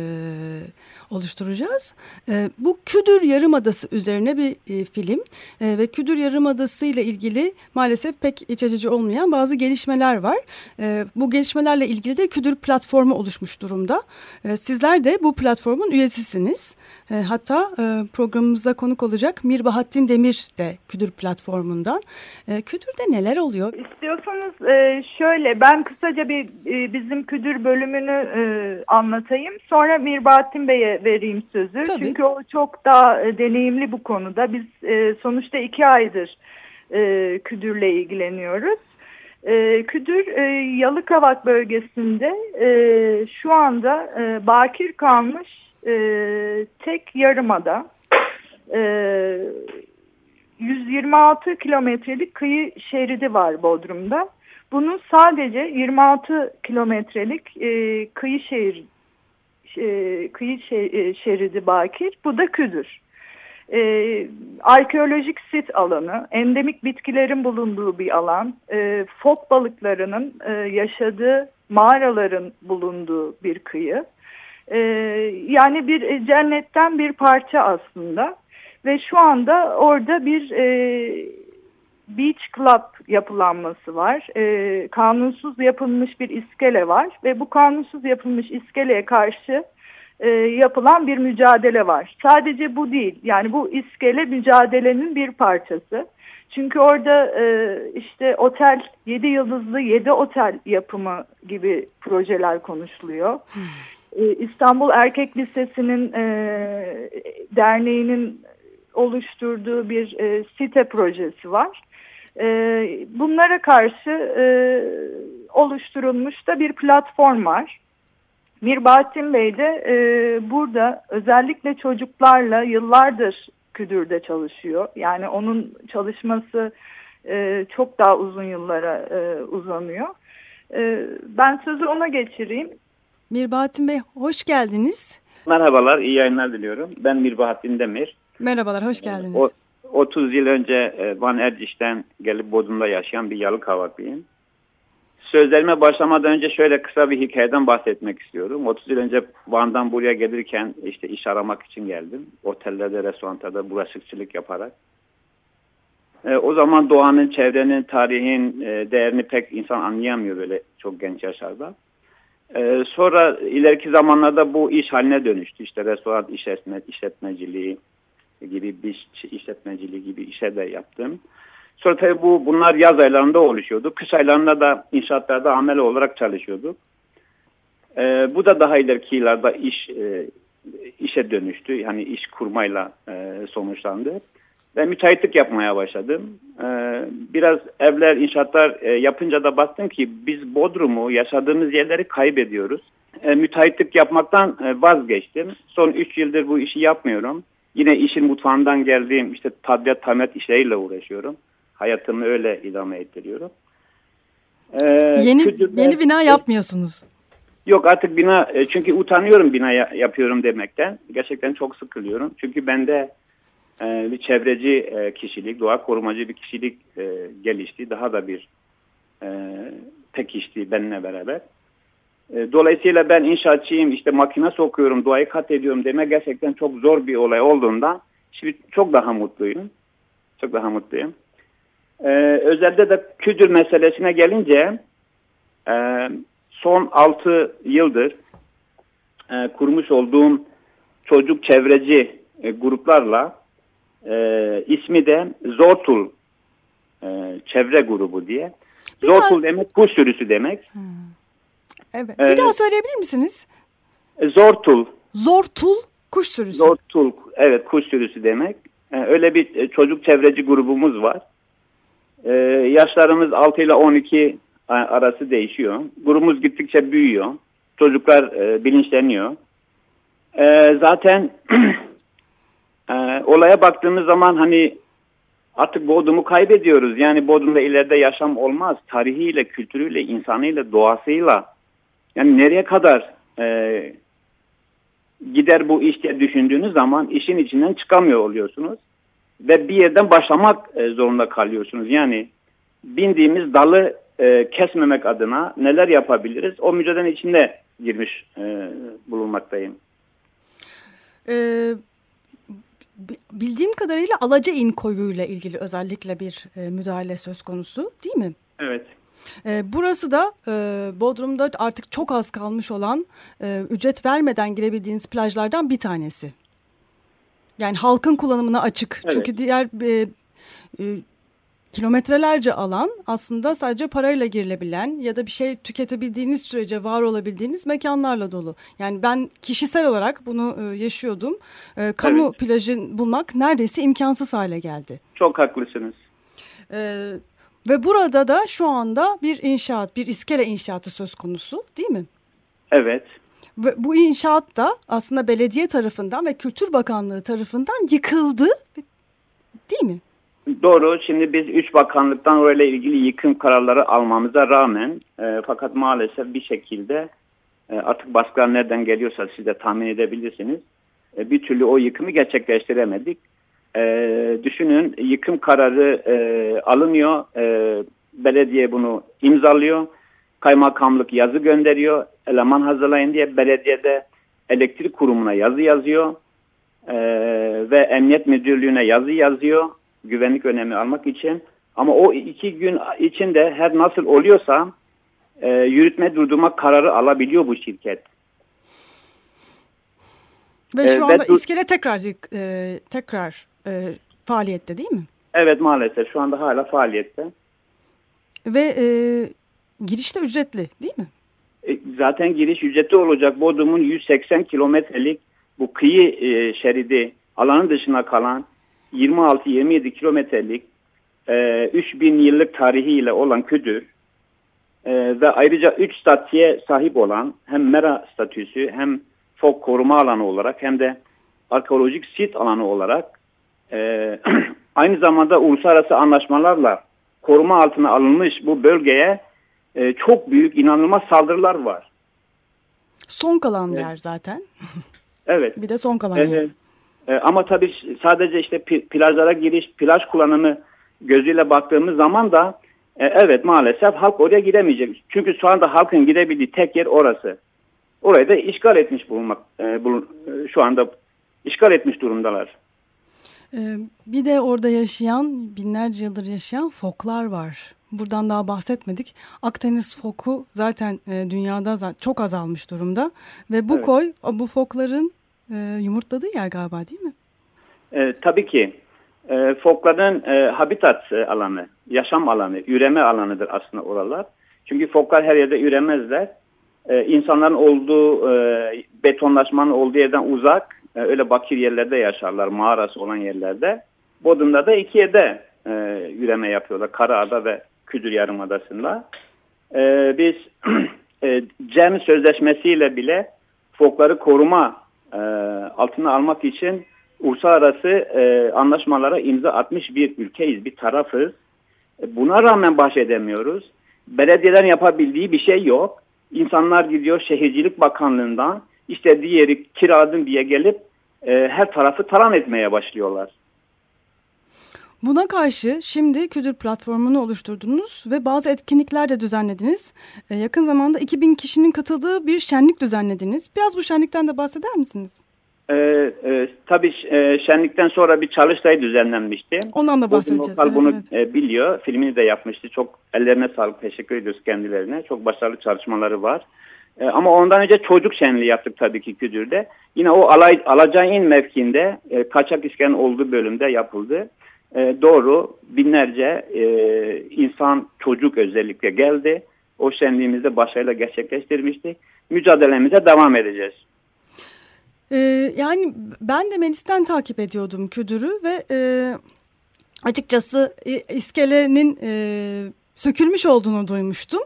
Speaker 2: oluşturacağız. E, bu Küdür Yarımadası üzerine bir e, film E, ve Küdür Yarımadası ile ilgili maalesef pek iç açıcı olmayan bazı gelişmeler var. E, bu gelişmelerle ilgili de Küdür platformu oluşmuş durumda. E, sizler de bu platformun üyesisiniz. E, hatta e, programımıza konuk olacak Mir Bahattin Demir de Küdür platformundan. E, Küdür'de neler oluyor?
Speaker 3: İstiyorsanız e, şöyle ben kısaca bir e, bizim küdür bölümünü e, anlatayım. Sonra Mirbahattin Bey'e vereyim sözü.
Speaker 2: Tabii.
Speaker 3: Çünkü o çok daha e, deneyimli bu konuda. Biz e, sonuçta iki aydır e, küdürle ilgileniyoruz. E, küdür e, Yalıkavak bölgesinde e, şu anda e, bakir kalmış e, tek yarımada. E, 126 kilometrelik kıyı şeridi var Bodrum'da. Bunun sadece 26 kilometrelik e, kıyı şehir e, kıyı e, şeridi bakir. Bu da Küdür. E, arkeolojik sit alanı, endemik bitkilerin bulunduğu bir alan, e, fok balıklarının e, yaşadığı mağaraların bulunduğu bir kıyı. E, yani bir e, cennetten bir parça aslında. Ve şu anda orada bir e, beach club yapılanması var. E, kanunsuz yapılmış bir iskele var ve bu kanunsuz yapılmış iskeleye karşı e, yapılan bir mücadele var. Sadece bu değil. Yani bu iskele mücadelenin bir parçası. Çünkü orada e, işte otel, 7 yıldızlı 7 otel yapımı gibi projeler konuşuluyor. E, İstanbul Erkek Lisesi'nin e, derneğinin oluşturduğu bir e, site projesi var. E, bunlara karşı e, oluşturulmuş da bir platform var. Mirbahattin Bey de e, burada özellikle çocuklarla yıllardır Küdür'de çalışıyor. Yani onun çalışması e, çok daha uzun yıllara e, uzanıyor. E, ben sözü ona geçireyim.
Speaker 2: Mirbahattin Bey hoş geldiniz.
Speaker 7: Merhabalar, iyi yayınlar diliyorum. Ben Mirbahattin Demir.
Speaker 2: Merhabalar, hoş geldiniz.
Speaker 7: O, 30 yıl önce e, Van Erciş'ten gelip Bodrum'da yaşayan bir Yalıkavaklıyım. sözlerime başlamadan önce şöyle kısa bir hikayeden bahsetmek istiyorum. 30 yıl önce Van'dan buraya gelirken işte iş aramak için geldim. Otellerde, restoranlarda bulaşıkçılık yaparak. E, o zaman doğanın, çevrenin, tarihin e, değerini pek insan anlayamıyor böyle çok genç yaşlarda. Sonra ileriki zamanlarda bu iş haline dönüştü. İşte restoran işletme, işletmeciliği gibi bir işletmeciliği gibi işe de yaptım. Sonra tabii bu bunlar yaz aylarında oluşuyordu. Kış aylarında da inşaatlarda amel olarak çalışıyorduk. E, bu da daha ileriki yıllarda iş e, işe dönüştü. Yani iş kurmayla e, sonuçlandı. Ve müteahhitlik yapmaya başladım. E, biraz evler, inşaatlar e, yapınca da baktım ki biz Bodrum'u, yaşadığımız yerleri kaybediyoruz. E, müteahhitlik yapmaktan e, vazgeçtim. Son 3 yıldır bu işi yapmıyorum. Yine işin mutfağından geldiğim işte tabiat tamet işleriyle uğraşıyorum hayatımı öyle idame ettiriyorum.
Speaker 2: Ee, yeni kütüpler, yeni bina yapmıyorsunuz.
Speaker 7: Yok artık bina e, çünkü utanıyorum bina yapıyorum demekten. Gerçekten çok sıkılıyorum. Çünkü bende e, bir çevreci e, kişilik, doğa korumacı bir kişilik e, gelişti. Daha da bir e, pekişti benimle beraber. E, dolayısıyla ben inşaatçıyım, işte makine sokuyorum, doğayı kat ediyorum deme gerçekten çok zor bir olay olduğundan şimdi çok daha mutluyum. Çok daha mutluyum. Ee, özelde de küdür meselesine gelince e, son 6 yıldır e, kurmuş olduğum çocuk çevreci e, gruplarla e, ismi de Zortul e, çevre grubu diye. Zortul demek kuş sürüsü demek. Hmm.
Speaker 2: Evet. Bir ee, daha söyleyebilir misiniz?
Speaker 7: E, Zortul.
Speaker 2: Zortul kuş sürüsü.
Speaker 7: Zortul evet kuş sürüsü demek. E, öyle bir e, çocuk çevreci grubumuz var. Ee, yaşlarımız 6 ile 12 arası değişiyor. Grubumuz gittikçe büyüyor. Çocuklar e, bilinçleniyor. E, zaten e, olaya baktığımız zaman hani artık Bodrum'u kaybediyoruz. Yani Bodrum'da ileride yaşam olmaz. Tarihiyle, kültürüyle, insanıyla, doğasıyla. Yani nereye kadar e, gider bu iş diye düşündüğünüz zaman işin içinden çıkamıyor oluyorsunuz ve bir yerden başlamak e, zorunda kalıyorsunuz. Yani bindiğimiz dalı e, kesmemek adına neler yapabiliriz? O mücadelenin içinde girmiş e, bulunmaktayım.
Speaker 2: Ee, bildiğim kadarıyla Alaca İn koyuyla ilgili özellikle bir e, müdahale söz konusu değil mi?
Speaker 7: Evet.
Speaker 2: E, burası da e, Bodrum'da artık çok az kalmış olan e, ücret vermeden girebildiğiniz plajlardan bir tanesi. Yani halkın kullanımına açık. Evet. Çünkü diğer e, e, kilometrelerce alan aslında sadece parayla girilebilen ya da bir şey tüketebildiğiniz sürece var olabildiğiniz mekanlarla dolu. Yani ben kişisel olarak bunu e, yaşıyordum. E, kamu evet. plajı bulmak neredeyse imkansız hale geldi.
Speaker 7: Çok haklısınız.
Speaker 2: E, ve burada da şu anda bir inşaat, bir iskele inşaatı söz konusu değil mi?
Speaker 7: Evet.
Speaker 2: Ve bu inşaat da aslında belediye tarafından ve Kültür Bakanlığı tarafından yıkıldı. Değil mi?
Speaker 7: Doğru. Şimdi biz üç bakanlıktan orayla ilgili yıkım kararları almamıza rağmen e, fakat maalesef bir şekilde e, artık baskılar nereden geliyorsa siz de tahmin edebilirsiniz. E, bir türlü o yıkımı gerçekleştiremedik. E, düşünün yıkım kararı e, alınıyor. E, belediye bunu imzalıyor. Kaymakamlık yazı gönderiyor. Eleman hazırlayın diye belediyede elektrik kurumuna yazı yazıyor. Ee, ve emniyet müdürlüğüne yazı yazıyor. Güvenlik önemi almak için. Ama o iki gün içinde her nasıl oluyorsa e, yürütme durdurma kararı alabiliyor bu şirket.
Speaker 2: Ve şu anda ve iskele tekrar e, tekrar e, faaliyette değil mi?
Speaker 7: Evet maalesef şu anda hala faaliyette.
Speaker 2: Ve e, Giriş de ücretli değil mi?
Speaker 7: E, zaten giriş ücretli olacak. Bodrum'un 180 kilometrelik bu kıyı e, şeridi alanın dışına kalan 26-27 kilometrelik e, 3000 yıllık tarihiyle olan Küdür e, ve ayrıca 3 statüye sahip olan hem mera statüsü hem fok koruma alanı olarak hem de arkeolojik sit alanı olarak e, aynı zamanda uluslararası anlaşmalarla koruma altına alınmış bu bölgeye e, çok büyük inanılmaz saldırılar var.
Speaker 2: Son kalan evet. yer zaten.
Speaker 7: evet.
Speaker 2: Bir de son kalan evet. yer.
Speaker 7: E, ama tabii sadece işte plajlara giriş, plaj kullanımı gözüyle baktığımız zaman da E, evet maalesef halk oraya gidemeyecek. Çünkü şu anda halkın gidebildiği tek yer orası. Orayı da işgal etmiş bulunmak, e, bulun, e, şu anda işgal etmiş durumdalar.
Speaker 2: Ee, bir de orada yaşayan, binlerce yıldır yaşayan foklar var. Buradan daha bahsetmedik. Akdeniz foku zaten e, dünyada zaten çok azalmış durumda. Ve bu
Speaker 7: Evet.
Speaker 2: koy bu fokların e, yumurtladığı yer galiba değil mi?
Speaker 7: E, tabii ki e, fokların e, habitat e, alanı, yaşam alanı, üreme alanıdır aslında oralar. Çünkü foklar her yerde üremezler. E, insanların olduğu, e, betonlaşmanın olduğu yerden uzak, e, öyle bakir yerlerde yaşarlar, mağarası olan yerlerde. Bodrum'da da iki yerde e, üreme yapıyorlar, Karaada ve Küdür Yarımadası'nda. E, biz e, CEM sözleşmesiyle bile fokları koruma e, altına almak için uluslararası e, anlaşmalara imza atmış bir ülkeyiz, bir tarafız. E, Buna rağmen baş edemiyoruz. Belediyelerin yapabildiği bir şey yok. İnsanlar gidiyor Şehircilik Bakanlığı'ndan istediği yeri kiraladın diye gelip e, her tarafı talan etmeye başlıyorlar.
Speaker 2: Buna karşı şimdi Küdür platformunu oluşturdunuz ve bazı etkinlikler de düzenlediniz. Ee, yakın zamanda 2000 kişinin katıldığı bir şenlik düzenlediniz. Biraz bu şenlikten de bahseder misiniz?
Speaker 7: E, e, tabii e, şenlikten sonra bir çalıştay düzenlenmişti.
Speaker 2: Ondan da bahsedeceğiz.
Speaker 7: Lokal
Speaker 2: Evet,
Speaker 7: bunu
Speaker 2: evet.
Speaker 7: e, biliyor. Filmini de yapmıştı. Çok ellerine sağlık. Teşekkür ediyoruz kendilerine. Çok başarılı çalışmaları var. E, ama ondan önce çocuk şenliği yaptık tabii ki Küdür'de. Yine o alay, Alacayın mevkiinde e, kaçak iskenin olduğu bölümde yapıldı. E, doğru binlerce e, insan çocuk özellikle geldi. O şenliğimizde başarıyla gerçekleştirmiştik. Mücadelemize devam edeceğiz.
Speaker 2: Ee, yani ben de Melis'ten takip ediyordum Küdür'ü ve e, açıkçası e, iskelenin e, sökülmüş olduğunu duymuştum.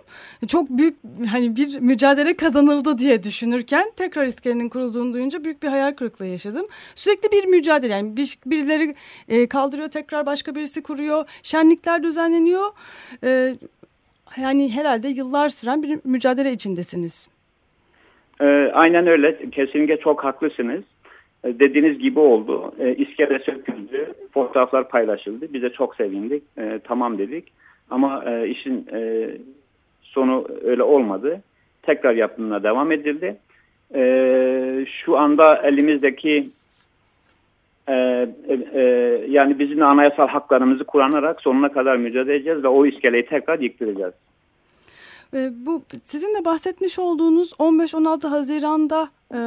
Speaker 2: Çok büyük hani bir mücadele kazanıldı diye düşünürken tekrar iskelenin kurulduğunu duyunca büyük bir hayal kırıklığı yaşadım. Sürekli bir mücadele yani bir, birileri e, kaldırıyor tekrar başka birisi kuruyor. Şenlikler düzenleniyor. E, yani herhalde yıllar süren bir mücadele içindesiniz.
Speaker 7: E, aynen öyle. Kesinlikle çok haklısınız. E, dediğiniz gibi oldu. E, iskele söküldü. Fotoğraflar paylaşıldı. Biz de çok sevindik. E, tamam dedik. Ama e, işin e, sonu öyle olmadı. Tekrar yapımına devam edildi. E, şu anda elimizdeki e, e, e, yani bizim anayasal haklarımızı kullanarak sonuna kadar mücadele edeceğiz ve o iskeleyi tekrar yıktıracağız.
Speaker 2: E, bu sizin de bahsetmiş olduğunuz 15-16 Haziran'da e,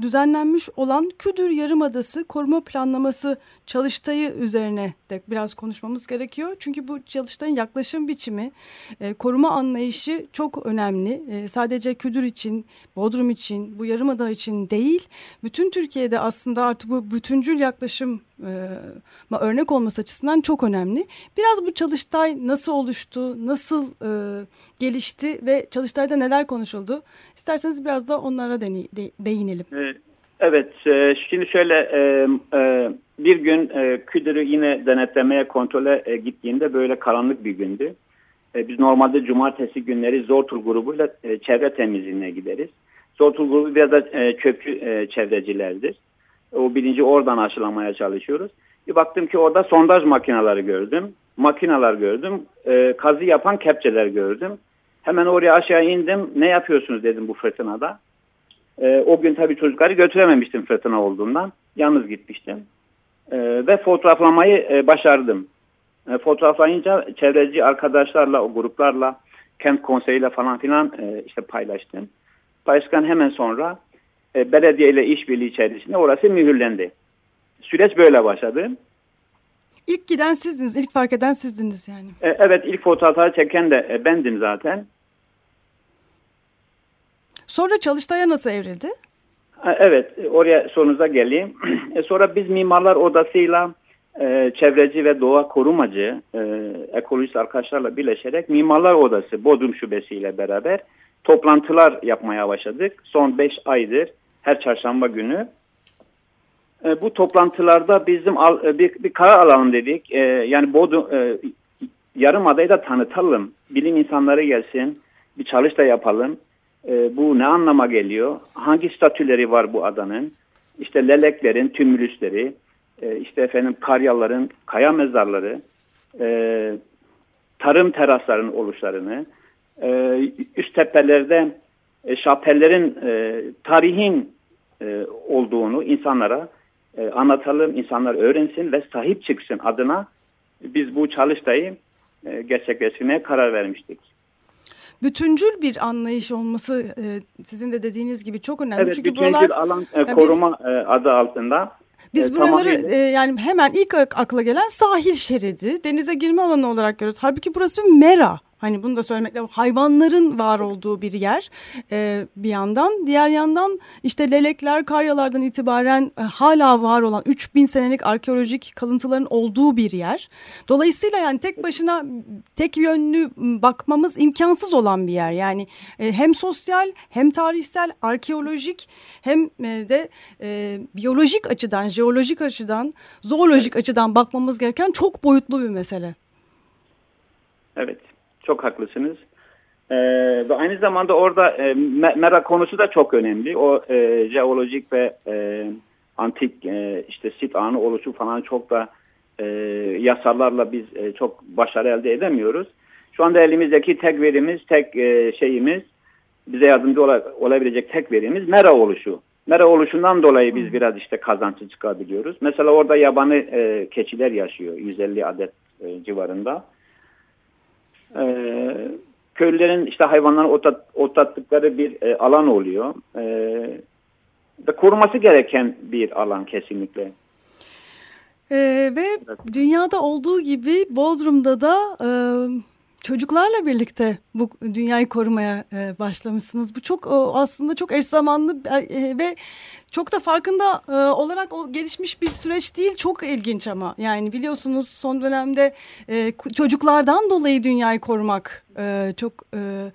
Speaker 2: düzenlenmiş olan Küdür Yarımadası Koruma Planlaması çalıştayı üzerine de biraz konuşmamız gerekiyor. Çünkü bu çalıştayın yaklaşım biçimi, e, koruma anlayışı çok önemli. E, sadece Küdür için, Bodrum için, bu Yarımada için değil, bütün Türkiye'de aslında artık bu bütüncül yaklaşım e, örnek olması açısından çok önemli. Biraz bu çalıştay nasıl oluştu, nasıl e, gelişti ve çalıştayda neler konuşuldu? İsterseniz biraz da onlara deney, de, değinelim.
Speaker 7: Evet, e, şimdi şöyle e, e, bir gün e, Küdür'ü yine denetlemeye, kontrole gittiğinde böyle karanlık bir gündü. Biz normalde cumartesi günleri Zortul grubuyla çevre temizliğine gideriz. Zortul grubu biraz da e, çevrecilerdir. O bilinci oradan aşılamaya çalışıyoruz. Bir baktım ki orada sondaj makineleri gördüm. Makineler gördüm. Kazı yapan kepçeler gördüm. Hemen oraya aşağı indim. Ne yapıyorsunuz dedim bu fırtınada. E, o gün tabii çocukları götürememiştim fırtına olduğundan. Yalnız gitmiştim. E, ve fotoğraflamayı e, başardım. E, fotoğraflayınca çevreci arkadaşlarla, o gruplarla, kent konseyiyle falan filan e, işte paylaştım. Paylaştıktan hemen sonra e, belediye ile işbirliği içerisinde orası mühürlendi. Süreç böyle başladı.
Speaker 2: İlk giden sizdiniz, ilk fark eden sizdiniz yani.
Speaker 7: E, evet ilk fotoğrafları çeken de e, bendim zaten.
Speaker 2: Sonra çalıştaya nasıl evrildi?
Speaker 7: E, evet oraya sorunuza geleyim. E, sonra biz mimarlar odasıyla e, çevreci ve doğa korumacı e, ekolojist arkadaşlarla birleşerek mimarlar odası Bodrum şubesiyle beraber toplantılar yapmaya başladık. Son 5 aydır her çarşamba günü. E, bu toplantılarda bizim al, e, bir, bir karar alalım dedik. E, yani Bodrum e, yarım adayı da tanıtalım. Bilim insanları gelsin. Bir çalıştay yapalım. E, bu ne anlama geliyor? Hangi statüleri var bu adanın? İşte leleklerin, tümülüsleri, e, işte efendim karyalların, kaya mezarları, e, tarım teraslarının oluşlarını, e, üst tepelerde e, şapellerin e, tarihin e, olduğunu insanlara e, anlatalım, insanlar öğrensin ve sahip çıksın adına biz bu çalıştayı e, gerçekleştirmeye karar vermiştik.
Speaker 2: Bütüncül bir anlayış olması e, sizin de dediğiniz gibi çok önemli.
Speaker 7: Evet,
Speaker 2: Çünkü
Speaker 7: bütüncül
Speaker 2: buralar,
Speaker 7: alan e,
Speaker 2: e,
Speaker 7: koruma e, adı altında.
Speaker 2: Biz
Speaker 7: e,
Speaker 2: buraları e, yani hemen ilk akla gelen sahil şeridi, denize girme alanı olarak görüyoruz. Halbuki burası bir mera. Hani bunu da söylemek lazım. Hayvanların var olduğu bir yer e, bir yandan. Diğer yandan işte lelekler Karyalardan itibaren e, hala var olan 3000 senelik arkeolojik kalıntıların olduğu bir yer. Dolayısıyla yani tek başına tek yönlü bakmamız imkansız olan bir yer. Yani e, hem sosyal hem tarihsel, arkeolojik hem e, de e, biyolojik açıdan, jeolojik açıdan, zoolojik açıdan bakmamız gereken çok boyutlu bir mesele.
Speaker 7: Evet, çok haklısınız. Ee, ve aynı zamanda orada e, me- merak konusu da çok önemli. O e, jeolojik ve e, antik e, işte sit anı oluşu falan çok da e, yasalarla biz e, çok başarı elde edemiyoruz. Şu anda elimizdeki tek verimiz, tek e, şeyimiz, bize yardımcı ola- olabilecek tek verimiz mera oluşu. Mera oluşundan dolayı biz biraz işte kazançlı çıkabiliyoruz. Mesela orada yabani e, keçiler yaşıyor, 150 adet e, civarında. Ee, köylülerin işte hayvanları otlat, otlattıkları bir e, alan oluyor. Ee, ve koruması gereken bir alan kesinlikle.
Speaker 2: Ee, ve dünyada olduğu gibi Bodrum'da da e, çocuklarla birlikte bu dünyayı korumaya e, başlamışsınız. Bu çok o, aslında çok eş zamanlı e, ve çok da farkında e, olarak o gelişmiş bir süreç değil. Çok ilginç ama yani biliyorsunuz son dönemde e, çocuklardan dolayı dünyayı korumak e, çok e,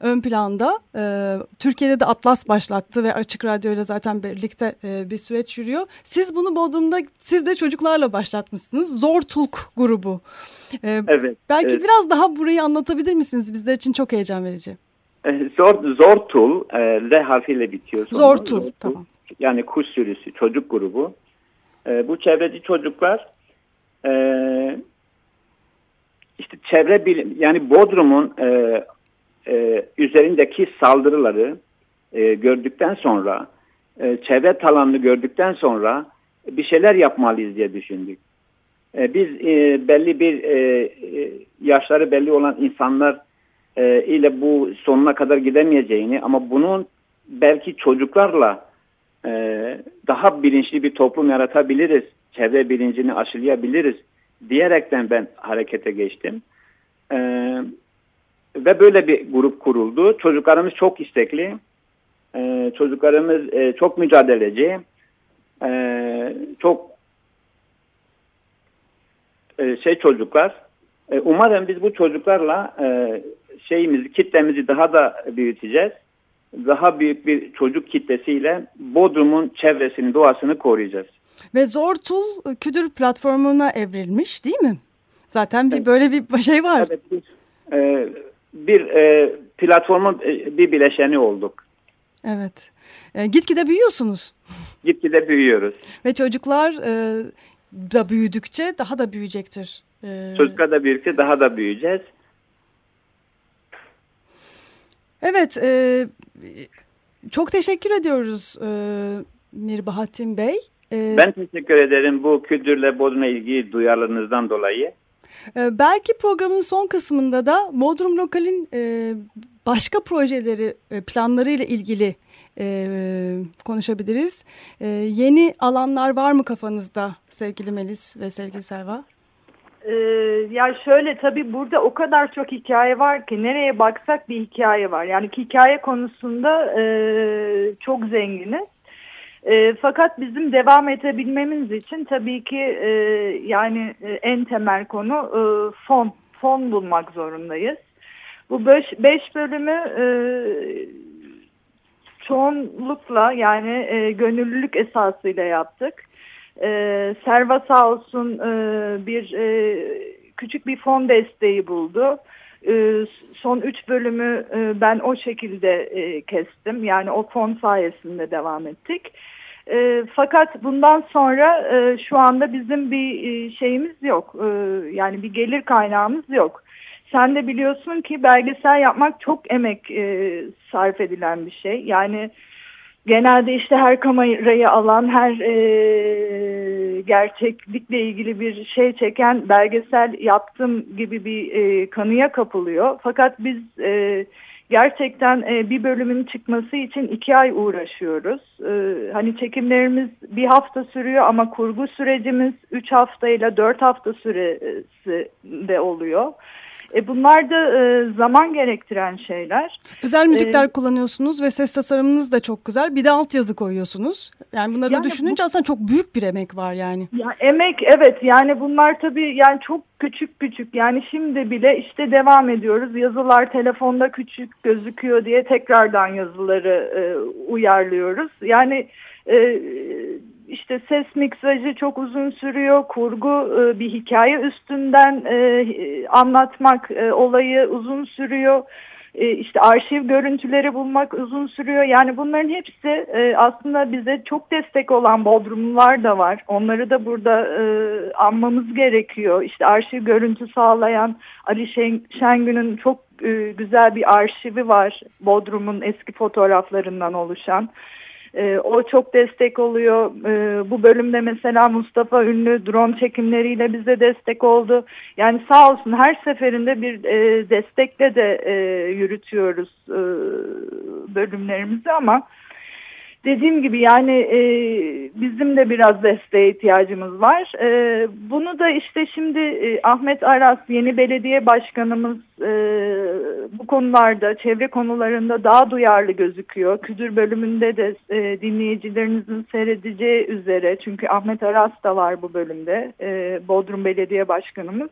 Speaker 2: ön planda. E, Türkiye'de de Atlas başlattı ve Açık Radyo ile zaten birlikte e, bir süreç yürüyor. Siz bunu Bodrum'da siz de çocuklarla başlatmışsınız. Zortulk grubu. E,
Speaker 7: Evet.
Speaker 2: belki
Speaker 7: evet.
Speaker 2: biraz daha burayı anlatabilir misiniz? Bizler için çok heyecan verici.
Speaker 7: Ee, Zor, Zortul, e, L harfiyle bitiyor. sonu.
Speaker 2: Zortul, tamam.
Speaker 7: Yani kuş sürüsü, çocuk grubu. E, bu çevreci çocuklar e, işte çevre bilim, yani Bodrum'un e, e, üzerindeki saldırıları e, gördükten sonra, e, çevre talanını gördükten sonra bir şeyler yapmalıyız diye düşündük. E, biz e, belli bir e, e, yaşları belli olan insanlar e, ile bu sonuna kadar gidemeyeceğini ama bunun belki çocuklarla e, daha bilinçli bir toplum yaratabiliriz, çevre bilincini aşılayabiliriz diyerekten ben harekete geçtim. E, ve böyle bir grup kuruldu. Çocuklarımız çok istekli, e, çocuklarımız e, çok mücadeleci, e, çok e, şey çocuklar. E, umarım biz bu çocuklarla e, şeyimizi, kitlemizi daha da büyüteceğiz. Daha büyük bir çocuk kitlesiyle Bodrum'un çevresini, doğasını koruyacağız.
Speaker 2: Ve Zortul e, Küdür platformuna evrilmiş değil mi? Zaten bir böyle bir şey var.
Speaker 7: Evet, biz, e, bir e, platformun e, bir bileşeni olduk.
Speaker 2: Evet. E, gitgide büyüyorsunuz.
Speaker 7: Gitgide büyüyoruz.
Speaker 2: Ve çocuklar e, da büyüdükçe daha da büyüyecektir. E,
Speaker 7: Çocuklar da büyüdükçe daha da büyüyeceğiz.
Speaker 2: Evet, e, çok teşekkür ediyoruz e, Mirbahattin Bey. E,
Speaker 7: Ben teşekkür ederim bu kültürle Bodrum'a ilgi duyarlılığınızdan dolayı.
Speaker 2: E, belki programın son kısmında da Bodrum Lokal'in e, başka projeleri, e, planlarıyla ilgili e, konuşabiliriz. E, yeni alanlar var mı kafanızda sevgili Melis ve sevgili Selva?
Speaker 3: Ee, ya şöyle tabii burada o kadar çok hikaye var ki nereye baksak bir hikaye var. Yani hikaye konusunda e, çok zenginiz. E, fakat bizim devam edebilmemiz için tabii ki e, yani e, en temel konu e, fon. Fon bulmak zorundayız. Bu beş, beş bölümü e, çoğunlukla yani e, gönüllülük esasıyla yaptık. E, Serva sağ olsun e, bir e, küçük bir fon desteği buldu. E, son üç bölümü e, ben o şekilde e, kestim. Yani o fon sayesinde devam ettik. E, fakat bundan sonra e, şu anda bizim bir şeyimiz yok. E, yani bir gelir kaynağımız yok. sen de biliyorsun ki belgesel yapmak çok emek e, sarf edilen bir şey. Yani genelde işte her kamerayı alan, her e, gerçeklikle ilgili bir şey çeken belgesel yaptım gibi bir e, kanıya kapılıyor. Fakat biz e, gerçekten e, bir bölümün çıkması için iki ay uğraşıyoruz. E, hani çekimlerimiz bir hafta sürüyor ama kurgu sürecimiz üç haftayla dört hafta süresi de oluyor. E, bunlar da e, zaman gerektiren şeyler.
Speaker 2: Özel müzikler ee, kullanıyorsunuz ve ses tasarımınız da çok güzel. Bir de altyazı koyuyorsunuz. Yani bunları yani düşününce bu, aslında çok büyük bir emek var yani.
Speaker 3: Ya emek evet yani bunlar tabii yani çok küçük küçük yani şimdi bile işte devam ediyoruz. Yazılar telefonda küçük gözüküyor diye tekrardan yazıları e, uyarlıyoruz. Yani e, işte ses miksajı çok uzun sürüyor. Kurgu e, bir hikaye üstünden e, anlatmak e, olayı uzun sürüyor. İşte arşiv görüntüleri bulmak uzun sürüyor. Yani bunların hepsi aslında bize çok destek olan Bodrumlular da var. Onları da burada anmamız gerekiyor. İşte arşiv görüntü sağlayan Ali Şen, Şengün'ün çok güzel bir arşivi var. Bodrum'un eski fotoğraflarından oluşan. E, o çok destek oluyor. E, bu bölümde mesela Mustafa Ünlü drone çekimleriyle bize destek oldu. Yani sağ olsun her seferinde bir e, destekle de e, yürütüyoruz e, bölümlerimizi ama dediğim gibi yani e, bizim de biraz desteğe ihtiyacımız var. E, bunu da işte şimdi e, Ahmet Aras yeni belediye başkanımız e, bu konularda çevre konularında daha duyarlı gözüküyor. Küdür bölümünde de e, dinleyicilerinizin seyredeceği üzere çünkü Ahmet Aras da var bu bölümde e, Bodrum Belediye Başkanımız.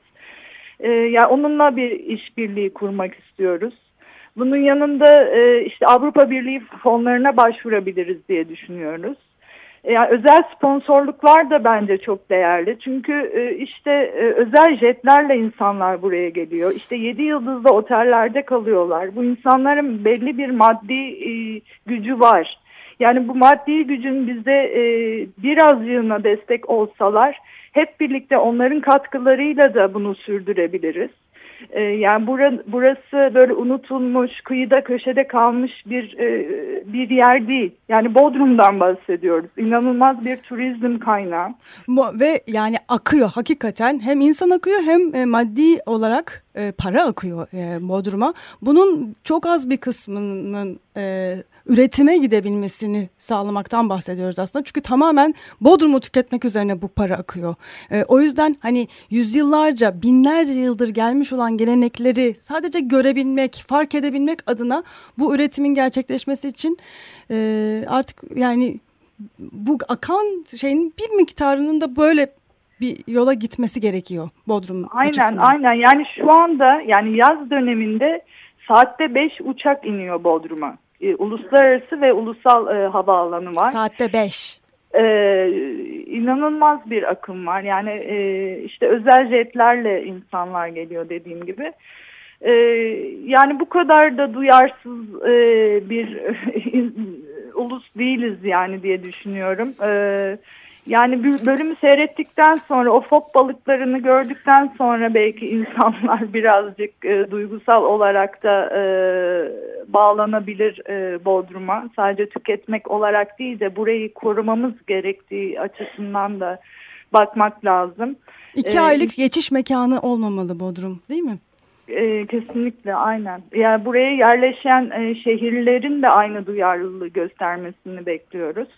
Speaker 3: E, yani onunla bir işbirliği kurmak istiyoruz. Bunun yanında e, işte Avrupa Birliği fonlarına başvurabiliriz diye düşünüyoruz. E, yani özel sponsorluklar da bence çok değerli. Çünkü e, işte e, özel jetlerle insanlar buraya geliyor. İşte yedi yıldızlı otellerde kalıyorlar. Bu insanların belli bir maddi gücü var. Yani bu maddi gücün bize e, birazcığına destek olsalar hep birlikte onların katkılarıyla da bunu sürdürebiliriz. E, yani bura, burası böyle unutulmuş, kıyıda köşede kalmış bir e, bir yer değil. Yani Bodrum'dan bahsediyoruz. İnanılmaz bir turizm kaynağı.
Speaker 2: Ve yani akıyor hakikaten. Hem insan akıyor hem e, maddi olarak e, para akıyor e, Bodrum'a. Bunun çok az bir kısmının e, üretime gidebilmesini sağlamaktan bahsediyoruz aslında. Çünkü tamamen Bodrum'u tüketmek üzerine bu para akıyor. E, o yüzden hani yüzyıllarca, binlerce yıldır gelmiş olan gelenekleri sadece görebilmek, fark edebilmek adına bu üretimin gerçekleşmesi için e, artık yani bu akan şeyin bir miktarının da böyle bir yola gitmesi gerekiyor Bodrum
Speaker 3: Aynen
Speaker 2: açısından.
Speaker 3: aynen yani şu anda yani yaz döneminde saatte 5 uçak iniyor Bodrum'a. Ee, uluslararası ve ulusal e, havaalanı var.
Speaker 2: Saatte 5.
Speaker 3: Ee, inanılmaz bir akım var. Yani e, işte özel jetlerle insanlar geliyor dediğim gibi. Ee, yani bu kadar da duyarsız e, bir ulus değiliz yani diye düşünüyorum. Ee, yani bir bölümü seyrettikten sonra o fok balıklarını gördükten sonra belki insanlar birazcık e, duygusal olarak da e, bağlanabilir e, Bodrum'a. Sadece tüketmek olarak değil de burayı korumamız gerektiği açısından da bakmak lazım.
Speaker 2: İki ee, aylık geçiş mekanı olmamalı Bodrum değil mi?
Speaker 3: E, kesinlikle aynen. Yani buraya yerleşen e, şehirlerin de aynı duyarlılığı göstermesini bekliyoruz.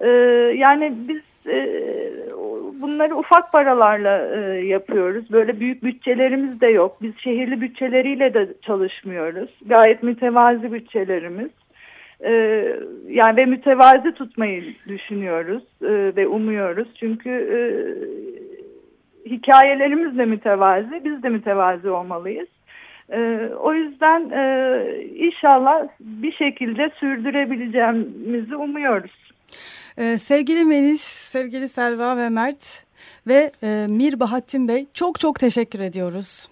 Speaker 3: E, yani biz e, bunları ufak paralarla e, yapıyoruz. Böyle büyük bütçelerimiz de yok. Biz şehirli bütçeleriyle de çalışmıyoruz. Gayet mütevazi bütçelerimiz. E, yani ve mütevazi tutmayı düşünüyoruz e, ve umuyoruz. Çünkü hikayelerimiz de mütevazi, biz de mütevazi olmalıyız. E, o yüzden inşallah bir şekilde sürdürebileceğimizi umuyoruz.
Speaker 2: Ee, sevgili Melis, sevgili Selva ve Mert ve e, Mir Bahattin Bey çok çok teşekkür ediyoruz.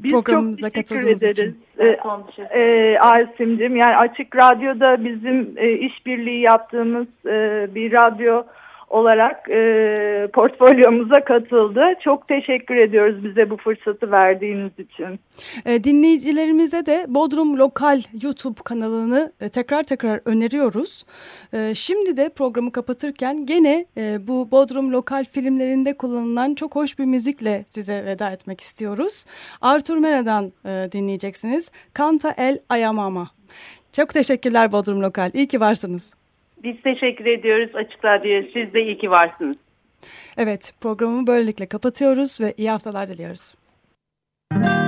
Speaker 3: Biz Programımıza çok teşekkür ederiz. Için. Ee, e, Asim'cim yani Açık Radyo'da bizim e, işbirliği yaptığımız e, bir radyo olarak e, portfolyomuza katıldı. Çok teşekkür ediyoruz bize bu fırsatı verdiğiniz için.
Speaker 2: E, dinleyicilerimize de Bodrum Lokal YouTube kanalını e, tekrar tekrar öneriyoruz. E, şimdi de programı kapatırken gene e, bu Bodrum Lokal filmlerinde kullanılan çok hoş bir müzikle size veda etmek istiyoruz. Arthur Mena'dan e, dinleyeceksiniz. Canta el Ayamama. Çok teşekkürler Bodrum Lokal. İyi ki varsınız.
Speaker 4: Biz teşekkür ediyoruz Açık Radyo'ya. Siz de iyi ki varsınız.
Speaker 2: Evet programı böylelikle kapatıyoruz ve iyi haftalar diliyoruz.
Speaker 8: de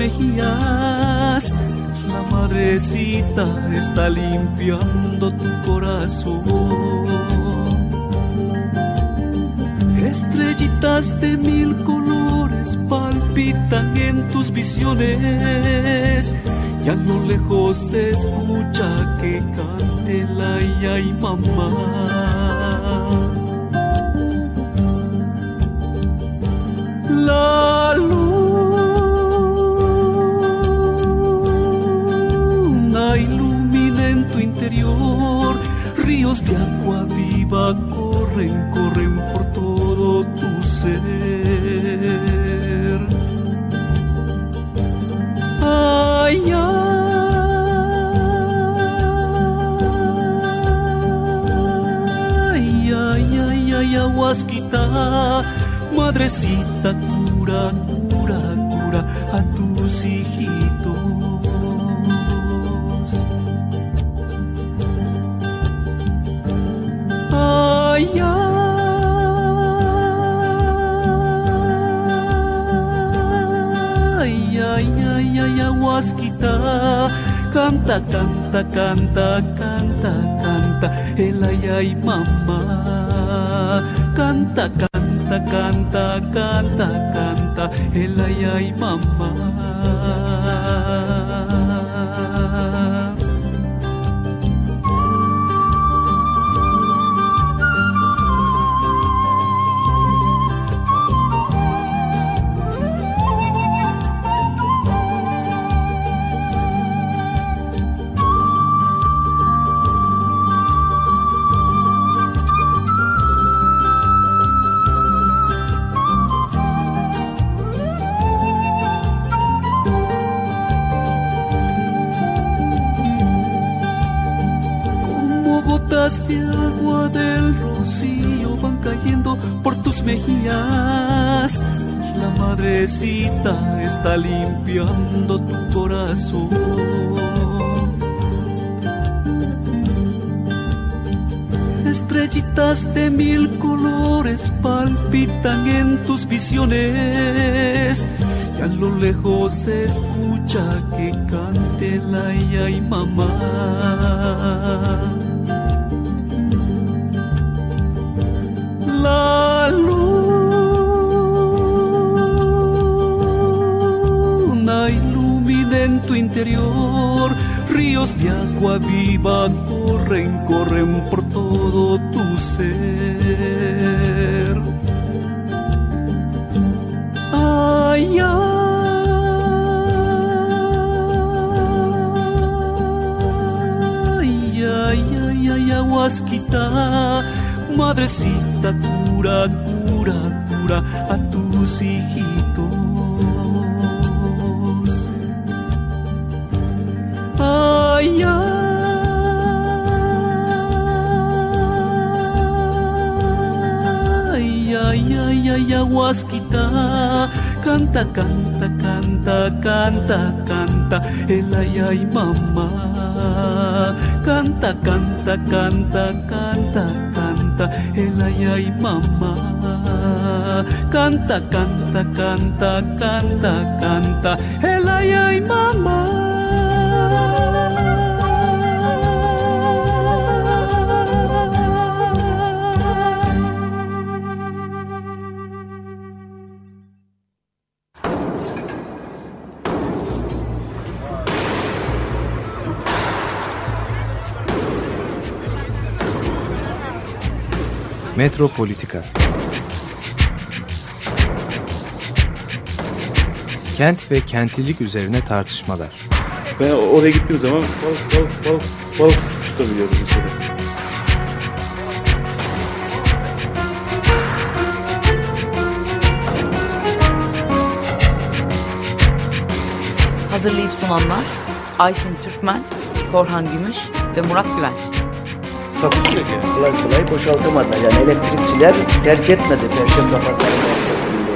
Speaker 8: mejillas. La madrecita está limpiando tu corazón. Estrellitas de mil colores palpitan en tus visiones. Y a lejos se escucha que cante la y mamá. Ríos de agua viva corren, corren por todo tu ser. Ay, ay, aguasquita madrecita, cura, cura, cura a tus hijitos. Canta, canta, canta, canta, canta, canta, el ay, ay, mamá, canta, canta canta, canta, canta, el ay, ay, mamá. De agua del rocío van cayendo por tus mejillas. La madrecita está limpiando tu corazón. Estrellitas de mil colores palpitan en tus visiones. Y a lo lejos se escucha que cante la y mamá. Ríos de agua viva corren, corren por todo tu ser. Ay, ay, madrecita, cura, cura, cura a tus hijitos. Canta, canta, canta, canta, canta, el ay, ay, mamá. Canta, canta, canta, canta, canta, el ay, ay, mamá. Canta, canta, canta, canta, canta, el ay, ay, mamá.
Speaker 9: Metropolitika Kent ve kentlilik üzerine tartışmalar.
Speaker 10: Ben oraya gittiğim zaman balık balık balık balık tutabiliyorum mesela.
Speaker 11: Hazırlayıp sunanlar Aysin Türkmen, Korhan Gümüş ve Murat Güvenç.
Speaker 10: Takusuyor yani.
Speaker 1: Kolay kolay boşaltamadılar. Yani elektrikçiler terk etmedi Perşembe Pazarı merkezinde.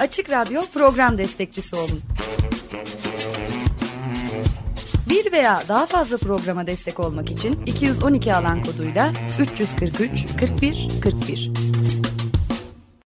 Speaker 12: Açık Radyo program destekçisi olun. Bir veya daha fazla programa destek olmak için 212 alan koduyla 343 41 41